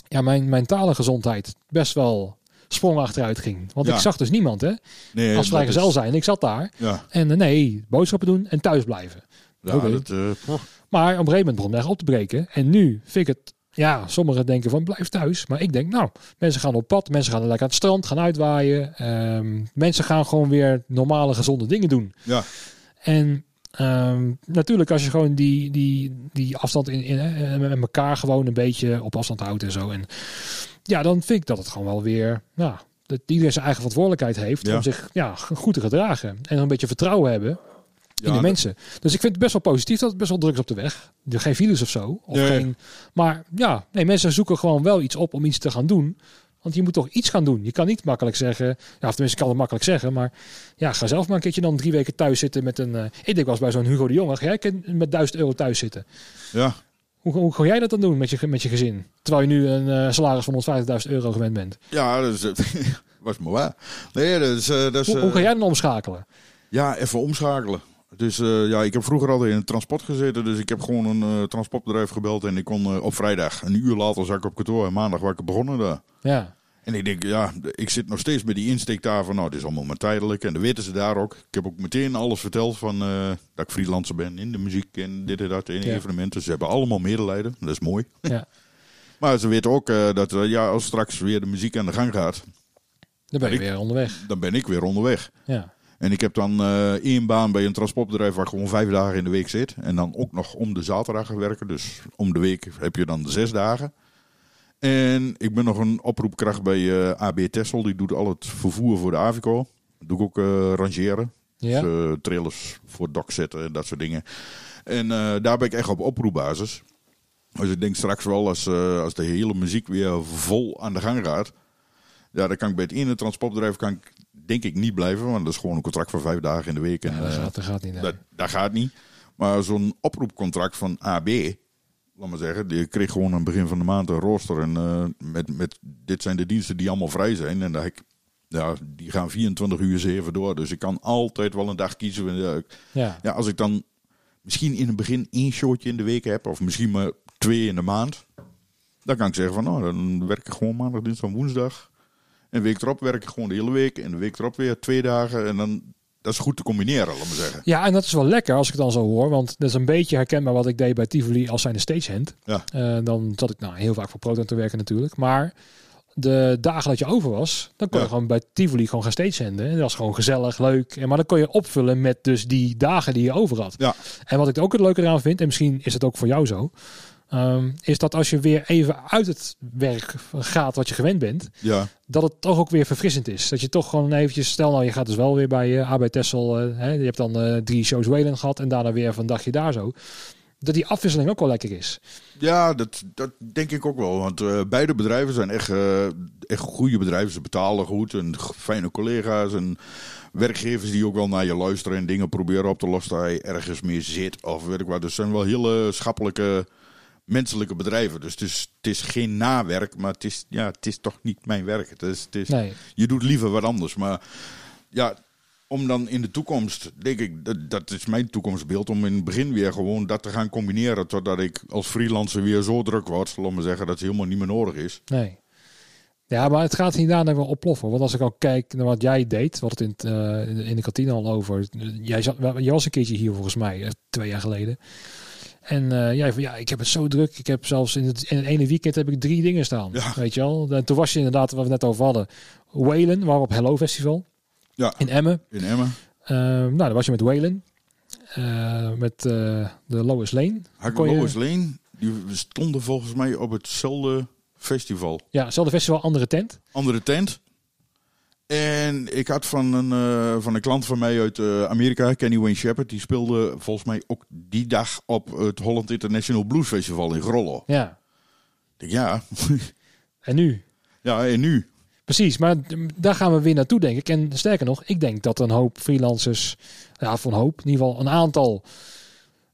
ja, mijn mentale gezondheid best wel sprong achteruit ging. Want Ja. ik zag dus niemand, hè? nee, Als dat vrijgezel is- zijn. Ik zat daar. Ja, En eh, nee, boodschappen doen en thuis blijven. ja dat, poh. Maar op een gegeven moment begon het echt op te breken. En nu vind ik het, ja, sommigen denken van blijf thuis. Maar ik denk, nou, mensen gaan op pad. Mensen gaan lekker aan het strand, gaan uitwaaien. Ehm, mensen gaan gewoon weer normale, gezonde dingen doen. ja, En ehm, natuurlijk, als je gewoon die, die, die afstand in, in, eh, met elkaar gewoon een beetje op afstand houdt en zo. En ja, dan vind ik dat het gewoon wel weer, ja, dat iedereen zijn eigen verantwoordelijkheid heeft Ja. om zich ja, goed te gedragen. En een beetje vertrouwen hebben in ja, de mensen. Dus ik vind het best wel positief dat het best wel druk is op de weg. Er geen files of zo. Of Nee. geen, maar ja, nee, mensen zoeken gewoon wel iets op om iets te gaan doen. Want je moet toch iets gaan doen. Je kan niet makkelijk zeggen, ja, of tenminste ik kan het makkelijk zeggen, maar ja, ga zelf maar een keertje dan drie weken thuis zitten met een. eh, ik denk wel eens bij zo'n Hugo de Jonge, ga jij met 1000 euro thuis zitten. ja. Hoe, hoe ga jij dat dan doen met je, met je gezin? Terwijl je nu een eh, salaris van 150.000 euro gewend bent. ja dat is, was maar waar. Nee, dat is... eh, dat is Hoe, hoe ga jij dan omschakelen? Ja, even omschakelen. Dus eh, ja, ik heb vroeger altijd in het transport gezeten. Dus ik heb gewoon een eh, transportbedrijf gebeld. En ik kon eh, op vrijdag, een uur later, zat ik op kantoor. En maandag was ik begonnen daar. Ja, En ik denk, ja, ik zit nog steeds met die insteek daar van, nou, dit is allemaal maar tijdelijk. En dat weten ze daar ook. Ik heb ook meteen alles verteld van dat ik freelancer ben in de muziek en dit en dat, in Ja. evenementen. Ze hebben allemaal medelijden, dat is mooi. ja. Maar ze weten ook dat, ja, als straks weer de muziek aan de gang gaat, dan ben je Ik- weer onderweg. dan ben ik weer onderweg. Ja, En ik heb dan eh, één baan bij een transportbedrijf waar ik gewoon vijf dagen in de week zit. En dan ook nog om de zaterdag werken. Dus om de week heb je dan zes dagen. En ik ben nog een oproepkracht bij eh, AB Tessel. Die doet al het vervoer voor de Avico. Doe ik ook eh, rangeren. Ja. Dus, trailers voor dak zetten en dat soort dingen. En daar ben ik echt op oproepbasis. Dus ik denk straks wel, als, als de hele muziek weer vol aan de gang gaat. Ja, dan kan ik bij het ene transportbedrijf kan ik, denk ik niet blijven. Want dat is gewoon een contract van vijf dagen in de week. En, Ja, dat, eh, gaat, dat gaat niet. nee. dat, dat gaat niet. Maar zo'n oproepcontract van AB, laat maar zeggen, die kreeg gewoon aan het begin van de maand een rooster. En eh, met, met, dit zijn de diensten die allemaal vrij zijn. En ik, ja, die gaan 24 uur 7 door. Dus ik kan altijd wel een dag kiezen. En, ja, Ja. als ik dan misschien in het begin één showtje in de week heb, of misschien maar twee in de maand, dan kan ik zeggen van, nou, dan werk ik gewoon maandag, dinsdag, woensdag. En week erop werk ik gewoon de hele week. En de week erop weer twee dagen. En dan, dat is goed te combineren, laat maar zeggen. ja, en dat is wel lekker als ik het dan zo hoor. Want dat is een beetje herkenbaar wat ik deed bij Tivoli als zijn stagehand. Ja. Eh, dan zat ik nou, heel vaak voor Proton te werken natuurlijk. Maar de dagen dat je over was, dan kon Ja. je gewoon bij Tivoli gewoon gaan stagehanden. En dat was gewoon gezellig, leuk. En maar dan kon je opvullen met dus die dagen die je over had. Ja. En wat ik ook het leuke eraan vind, en misschien is het ook voor jou zo, ehm, is dat als je weer even uit het werk gaat wat je gewend bent, Ja, dat het toch ook weer verfrissend is. Dat je toch gewoon eventjes, stel nou je gaat dus wel weer bij uh, AB Tessel, eh, hè, je hebt dan eh, drie shows Wayland gehad en daarna weer van dagje daar zo. Dat die afwisseling ook wel lekker is. ja dat, dat denk ik ook wel. Want eh, beide bedrijven zijn echt, eh, echt goede bedrijven. Ze betalen goed en fijne collega's. En werkgevers die ook wel naar je luisteren en dingen proberen op te lossen. Dat je ergens meer zit of weet ik wat. Dus zijn wel hele schappelijke, menselijke bedrijven. Dus het is, het is geen nawerk, maar het is, ja, het is toch niet mijn werk. Het is, het is, Nee. Je doet liever wat anders. Maar ja, om dan in de toekomst, denk ik, dat, dat is mijn toekomstbeeld, om in het begin weer gewoon dat te gaan combineren. Totdat ik als freelancer weer zo druk word, laat me zeggen, dat het helemaal niet meer nodig is. Nee. Ja, maar het gaat hierna wel oploffen. Want als ik ook kijk naar wat jij deed, wat het in, eh, in de- in de kantine al over. Jij, zat, jij was een keertje hier volgens mij, eh, twee jaar geleden. En eh, jij van ja, ik heb het zo druk. Ik heb zelfs in het, in het ene weekend heb ik drie dingen staan. Ja. Weet je wel? En toen was je inderdaad, wat we net over hadden, Whalen, waar op Hello Festival Ja, in Emmen. in Emmen. Eh, nou, dan was je met Whalen. Eh, met eh, de Lois Lane. Kon je- Lois Lane, die stonden volgens mij op hetzelfde festival. Ja, hetzelfde festival, andere tent. Andere tent. En ik had van een, eh, van een klant van mij uit eh, Amerika, Kenny Wayne Shepherd, die speelde volgens mij ook die dag op het Holland International Blues Festival in Grollo. Ja. Ik denk, ja, En nu? ja, en nu? Precies, maar daar gaan we weer naartoe, denk ik. En sterker nog, ik denk dat een hoop freelancers, ja, van hoop, in ieder geval een aantal,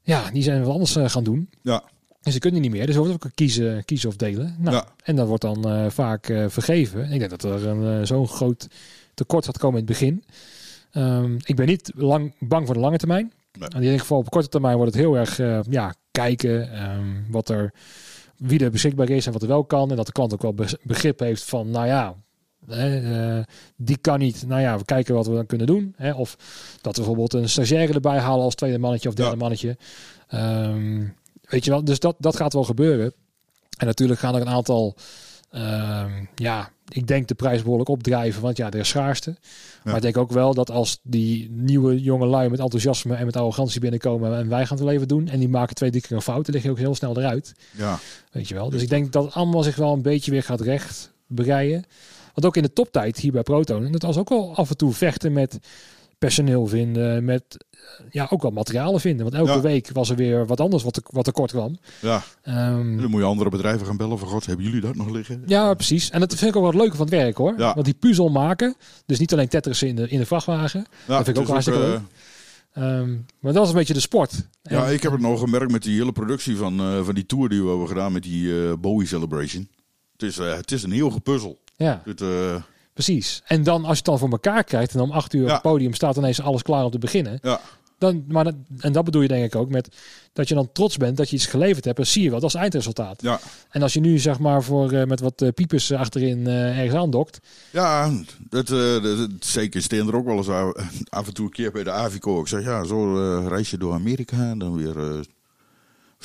ja, die zijn wat anders eh, gaan doen. Ja, En ze kunnen niet meer, dus we moeten ook kiezen, kiezen of delen. Nou, Ja. En dat wordt dan eh, vaak eh, vergeven. Ik denk dat er een, eh, zo'n groot tekort gaat komen in het begin. Ehm, ik ben niet lang, bang voor de lange termijn. Nee. In ieder geval op korte termijn wordt het heel erg ja, kijken ehm, wat er, wie er beschikbaar is en wat er wel kan. En dat de klant ook wel be- begrip heeft van, nou ja, hè, die kan niet. Nou ja, we kijken wat we dan kunnen doen. Hè. Of dat we bijvoorbeeld een stagiaire erbij halen als tweede mannetje of derde Ja. mannetje. Ehm, weet je wel, dus dat, dat gaat wel gebeuren. En natuurlijk gaan er een aantal, ehm, ja, ik denk de prijs behoorlijk opdrijven, want ja, er is schaarste. Maar ik denk ook wel dat als die nieuwe jonge lui met enthousiasme en met arrogantie binnenkomen en wij gaan het wel even doen en die maken twee, drie keer een fout, dan lig je ook heel snel eruit. ja. Weet je wel. Dus ik denk dat het allemaal zich wel een beetje weer gaat recht bereiden. Want ook in de toptijd hier bij Proton, dat was ook wel af en toe vechten met personeel vinden, met eh, ja, ook wel materialen vinden. Want elke Ja. week was er weer wat anders wat, te- wat tekort kwam. ja. Ehm, Dan moet je andere bedrijven gaan bellen van god, hebben jullie dat nog liggen? ja, precies. En dat vind ik ook wel het leuke van het werk hoor. Ja. Want die puzzel maken, dus niet alleen tetteren in de, in de vrachtwagen. Ja, vind ik ook het is hartstikke eh, leuk. Ehm, maar dat is een beetje de sport. Ja, En- ik heb het nog gemerkt met die hele productie van, eh, van die tour die we hebben gedaan met die eh, Bowie Celebration. Het is, eh, het is een heel gepuzzel. ja, Het, eh, precies. En dan als je het dan voor elkaar krijgt en om acht uur op het podium staat ineens alles klaar om te beginnen. ja, Dan, maar dat, en dat bedoel je denk ik ook met dat je dan trots bent dat je iets geleverd hebt. En zie je wel, dat is het eindresultaat. ja. En als je nu zeg maar voor eh, met wat eh, piepers achterin eh, ergens aandokt. Ja, dat, zeker steen er ook wel eens af, af en toe een keer bij de Avico. Ik zeg, ja, zo reis je door Amerika en dan weer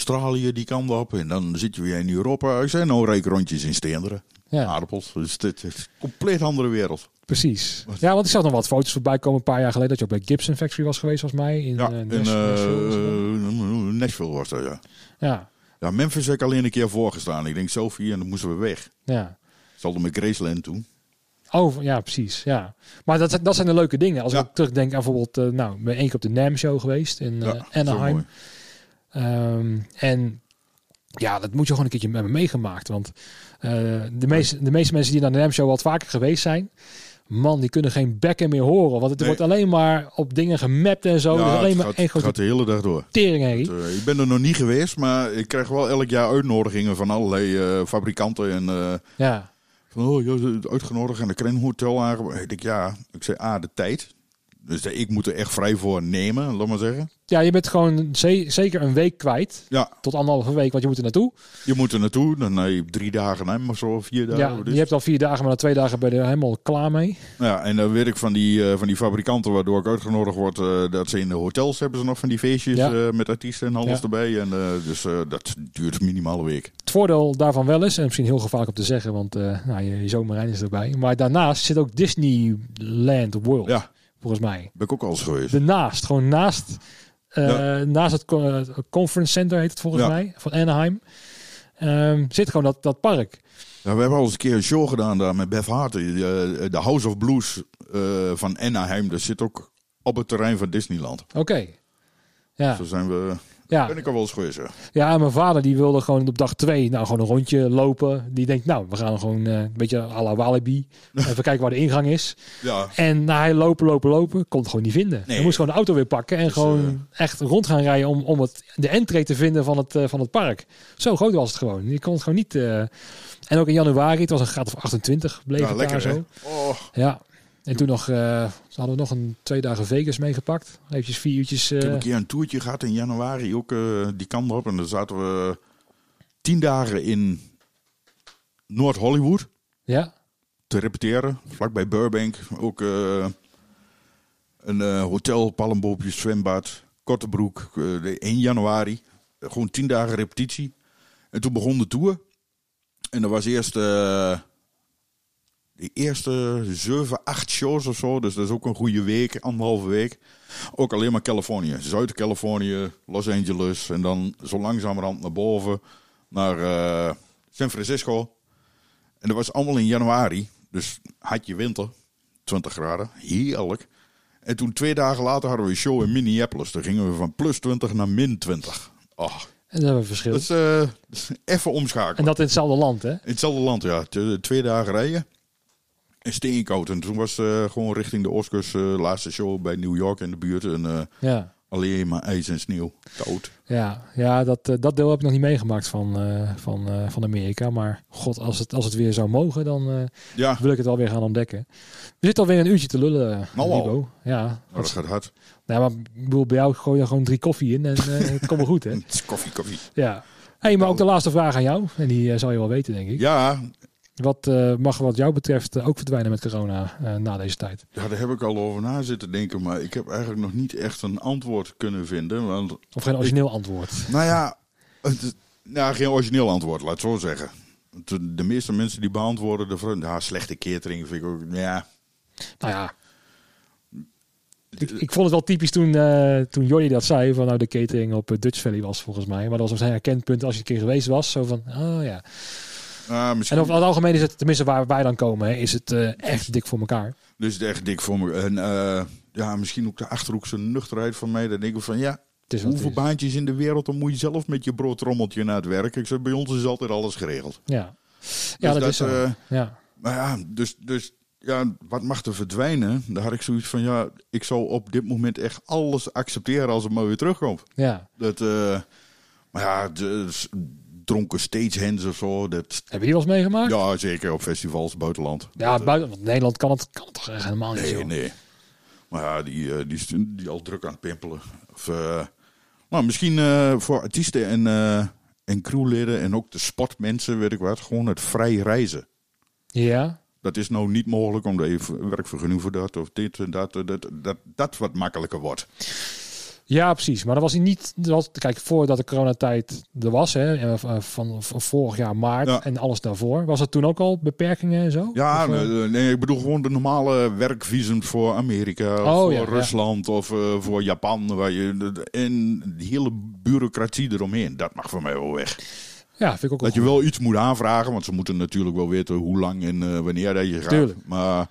Australië die kant op. En dan zit je weer in Europa. Ik zei, nou rijk rondjes in Steenderen. Ja, Aardappels. Dus dit is een compleet andere wereld. precies. Ja, want ik zag nog wat foto's voorbij komen een paar jaar geleden dat je ook bij Gibson Factory was geweest volgens mij. In, Ja, Nashville, Nashville. Nashville was dat, ja. Ja, Ja, Memphis heb ik alleen een keer voorgestaan. Ik denk Sophie en dan moesten we weg. Ja. Zal met Graceland toen. Oh, ja, precies. Ja. Maar dat, dat zijn de leuke dingen. Als Ja. ik terugdenk aan bijvoorbeeld, eh, nou, ben één keer op de NAM show geweest in Ja, eh, Anaheim. Ehm, en ja, dat moet je gewoon een keertje hebben meegemaakt. Want eh, de, meeste, de meeste mensen die naar de NAM show wat vaker geweest zijn, man, die kunnen geen bekken meer horen. Want het Nee. wordt alleen maar op dingen gemapt en zo. Ja, dus alleen het maar gaat, het gaat de hele dag door. Het, eh, ik ben er nog niet geweest, maar ik krijg wel elk jaar uitnodigingen van allerlei eh, fabrikanten. En Ja, van, oh, je uitgenodigd en de Kren Hotel aangeboden. Ik denk, ja, ik zei, ah, de tijd. Dus ik moet er echt vrij voor nemen, laat maar zeggen. ja je bent gewoon ze- zeker een week kwijt. Ja, Tot anderhalve week, want je moet er naartoe. je moet er naartoe. Dan heb je drie dagen hem of zo, vier dagen. ja, is je hebt al vier dagen, maar na twee dagen ben je er helemaal klaar mee. Ja, en dan weet ik van die, eh, van die fabrikanten waardoor ik uitgenodigd word, eh, dat ze in de hotels hebben ze nog van die feestjes Ja. eh, met artiesten en alles Ja. erbij. En, dus dat duurt minimaal een week. Het voordeel daarvan wel is, en misschien heel gevaarlijk om te zeggen, want nou, je, je zomerrein is erbij. Maar daarnaast zit ook Disneyland World, Ja, volgens mij. ben ik ook al eens geweest. Daarnaast, gewoon naast, eh, Ja. naast het co- conference center heet het volgens Ja. mij, van Anaheim. Ehm, zit gewoon dat, dat park. Ja, we hebben al eens een keer een show gedaan daar met Beth Hart. eh, De House of Blues eh, van Anaheim. Dat zit ook op het terrein van Disneyland. Oké. Ja, Zo zijn we, ja. ben ik al wel eens geweest. Ja. ja, en mijn vader die wilde gewoon op dag twee nou, gewoon een rondje lopen. Die denkt, nou, we gaan gewoon eh, een beetje à la Walibi. Even kijken waar de ingang is. ja, En na hij lopen, lopen, lopen, kon het gewoon niet vinden. Nee. Hij moest gewoon de auto weer pakken en Dus, gewoon echt rond gaan rijden om, om het, de entree te vinden van het, eh, van het park. Zo groot was het gewoon. Je kon het gewoon niet... eh, En ook in januari, het was een graad of 28, bleef ja het lekker daar zo. Oh, Ja. En toen nog, ze hadden nog een twee dagen Vegas meegepakt. Eventjes vier uurtjes. ik heb eh, een keer een toertje gehad in januari, ook eh, die kant op. En dan zaten we tien dagen in Noord-Hollywood. ja, te repeteren, vlakbij Burbank. Ook een hotel, palmboompjes, zwembad, korte broek. eh, de 1 januari. Gewoon tien dagen repetitie. En toen begon de tour. En er was eerst de eerste zeven, acht shows of zo. Dus dat is ook een goede week, anderhalve week. Ook alleen maar Californië. Zuid-Californië, Los Angeles. En dan zo langzamerhand naar boven. Naar eh, San Francisco. En dat was allemaal in januari. Dus had je winter. 20 graden. Heerlijk. En toen twee dagen later hadden we een show in Minneapolis. Daar gingen we van plus 20 naar min 20. Oh, en dat hebben we verschil. dat is eh, even omschakelen. En dat in hetzelfde land, hè? In hetzelfde land, ja. Twee dagen rijden. En steenkoud. En toen was eh, gewoon richting de Oscars eh, laatste show bij New York in de buurt. En eh, Ja. alleen maar ijs en sneeuw. Koud. Ja, ja dat, dat deel heb ik nog niet meegemaakt van, van, van Amerika. Maar god, als het, als het weer zou mogen, dan Ja, wil ik het wel weer gaan ontdekken. We zitten alweer een uurtje te lullen, Nou. Libo. Ja, maar dat gaat hard. nou, maar ik bedoel, bij jou gooi je gewoon drie koffie in en het komt wel goed, hè? Koffie, koffie. Ja. Hey, maar ook de laatste vraag aan jou. En die eh, zal je wel weten, denk ik. Ja, Wat eh, mag wat jou betreft eh, ook verdwijnen met corona eh, na deze tijd? ja, daar heb ik al over na zitten denken. Maar ik heb eigenlijk nog niet echt een antwoord kunnen vinden. Want Of geen origineel antwoord? Nou ja, het, nou, geen origineel antwoord, laat het zo zeggen. De, de meeste mensen die beantwoorden de vraag, ja, slechte catering vind ik ook, ja. Nou ja. Ik, ik vond het wel typisch toen, eh toen Jordi dat zei. Van nou de catering op Dutch Valley was volgens mij. Maar dat was een herkend punt als je een keer geweest was. Zo van, oh ja. Ah, misschien En over het algemeen is het, tenminste waar wij dan komen, hè, is het eh, echt dik voor elkaar. dus het echt dik voor me. En eh, ja, misschien ook de Achterhoekse nuchterheid van mij. Dan denk ik van, ja, Het is wat hoeveel baantjes in de wereld, dan moet je zelf met je broodtrommeltje naar het werk. Ik zeg, bij ons is altijd alles geregeld. Ja, ja dat, dat, is zo. eh, ja. Maar ja, dus, dus ja, wat mag er verdwijnen? Daar had ik zoiets van, ja, ik zou op dit moment echt alles accepteren als het maar weer terugkomt. ja. Dat, maar ja, de, s- dronken stagehands of zo. Dat, Heb je hier wel eens meegemaakt? ja, zeker op festivals, buitenland. Ja, Dat, eh, buiten want Nederland kan het, kan het toch echt helemaal niet nee, zo. nee. Maar ja, die, eh, die, is die al druk aan het pimpelen. Of, nou, misschien voor artiesten en, en crewleden en ook de sportmensen, weet ik wat, gewoon het vrij reizen. Ja, Dat is nou niet mogelijk, omdat je werkvergunning voor dat of dit en dat, dat, dat, dat wat makkelijker wordt. Ja, precies. Maar dat was hij niet. Dat was, kijk, voordat de coronatijd er was, hè, eh, van, van, van vorig jaar maart Ja. en alles daarvoor, was het toen ook al beperkingen en zo? Ja, Of, eh, nee, nee, ik bedoel gewoon de normale werkvisums voor Amerika, of Oh, voor ja, ja. Rusland of eh, voor Japan. Waar je, en die hele bureaucratie eromheen, dat mag voor mij wel weg. ja, vind ik ook Dat je wel. iets moet aanvragen, want ze moeten natuurlijk wel weten hoe lang en eh, wanneer dat je gaat. Tuurlijk. Maar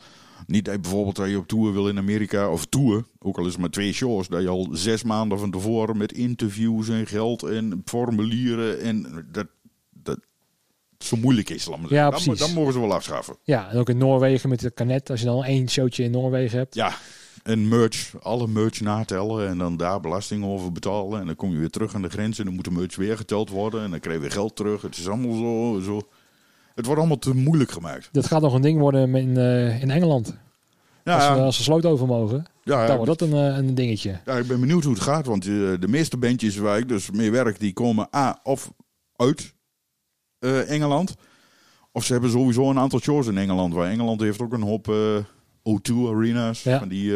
niet dat je bijvoorbeeld dat je op tour wil in Amerika, of tour, ook al is het maar twee shows, dat je al zes maanden van tevoren met interviews en geld en formulieren en dat, dat zo moeilijk is. Laat maar Ja, dan, dan mogen ze wel afschaffen. Ja, en ook in Noorwegen met de kanet. Als je dan één showtje in Noorwegen hebt. Ja, en merch, alle merch natellen en dan daar belasting over betalen. En dan kom je weer terug aan de grens en dan moet de merch weer geteld worden. En dan krijg je weer geld terug. Het is allemaal zo, zo... Het wordt allemaal te moeilijk gemaakt. Dat gaat nog een ding worden in, eh, in Engeland. Ja, Als, we, als ze sloot over mogen, ja, dan wordt dat een, eh, een dingetje. ja, ik ben benieuwd hoe het gaat. Want eh, de meeste bandjes waar ik dus mee werk, die komen A, of uit Engeland. Of ze hebben sowieso een aantal shows in Engeland. Waar Engeland heeft ook een hoop eh, O2 arenas. Ja. Van die,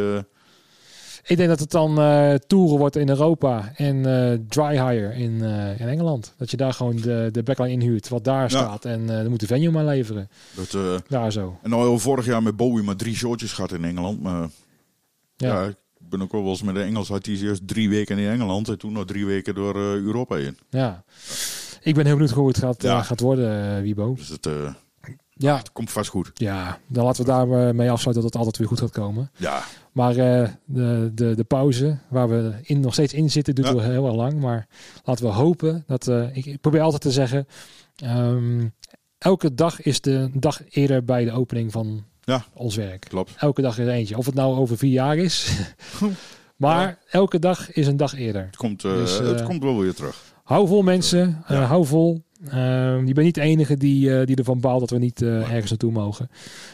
Ik denk dat het dan eh toeren wordt in Europa en eh dry hire in, eh, in Engeland. Dat je daar gewoon de, de backline inhuurt, wat daar staat. En dan moet de venue maar leveren. dat, Daar zo. en nou, vorig jaar met Bowie maar drie showtjes gehad in Engeland. Maar Ja. Ja, ik ben ook wel eens met een Engels artiest eerst drie weken in Engeland en toen nog drie weken door Europa heen. ja. Ik ben heel benieuwd hoe het gaat, gaat worden, Wiebo. Dus het, Ja, het komt vast goed. ja, dan laten we daar mee afsluiten dat het altijd weer goed gaat komen. Ja, Maar eh, de, de, de pauze, waar we in, nog steeds in zitten, duurt Ja. wel heel erg lang. Maar laten we hopen dat... eh, ik, probeer altijd te zeggen... ehm, elke dag is de dag eerder bij de opening van Ja. ons werk. klopt. Elke dag is er eentje. Of het nou over vier jaar is. maar Ja. elke dag is een dag eerder. Het komt, eh, Dus, eh, het komt wel weer terug. Hou vol mensen. eh, hou vol. Ehm, je bent niet de enige die, eh, die ervan baalt dat we niet eh, ergens naartoe mogen.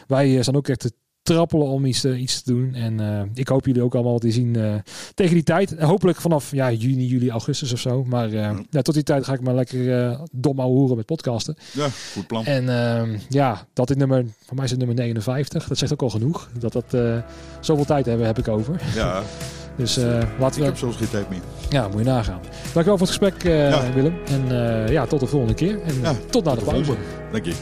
Wij eh, staan ook echt te trappelen om iets, te- iets te doen. En eh, ik hoop jullie ook allemaal te zien eh, tegen die tijd. Hopelijk vanaf ja, juni, juli, augustus of zo. Maar eh, ja, tot die tijd ga ik maar lekker eh, dom ouwe hoeren met podcasten. Ja, goed plan. En ehm, ja, dat is nummer, voor mij is het nummer 59. Dat zegt ook al genoeg. Dat dat eh, zoveel tijd hebben, heb ik over. Ja, Dus eh, laten ik we... heb zelfs geen tijd meer. Ja, moet je nagaan. Dankjewel voor het gesprek, eh, Ja. Willem. En eh, ja, tot de volgende keer. En Ja, tot na de pauze. volgende. Dank je.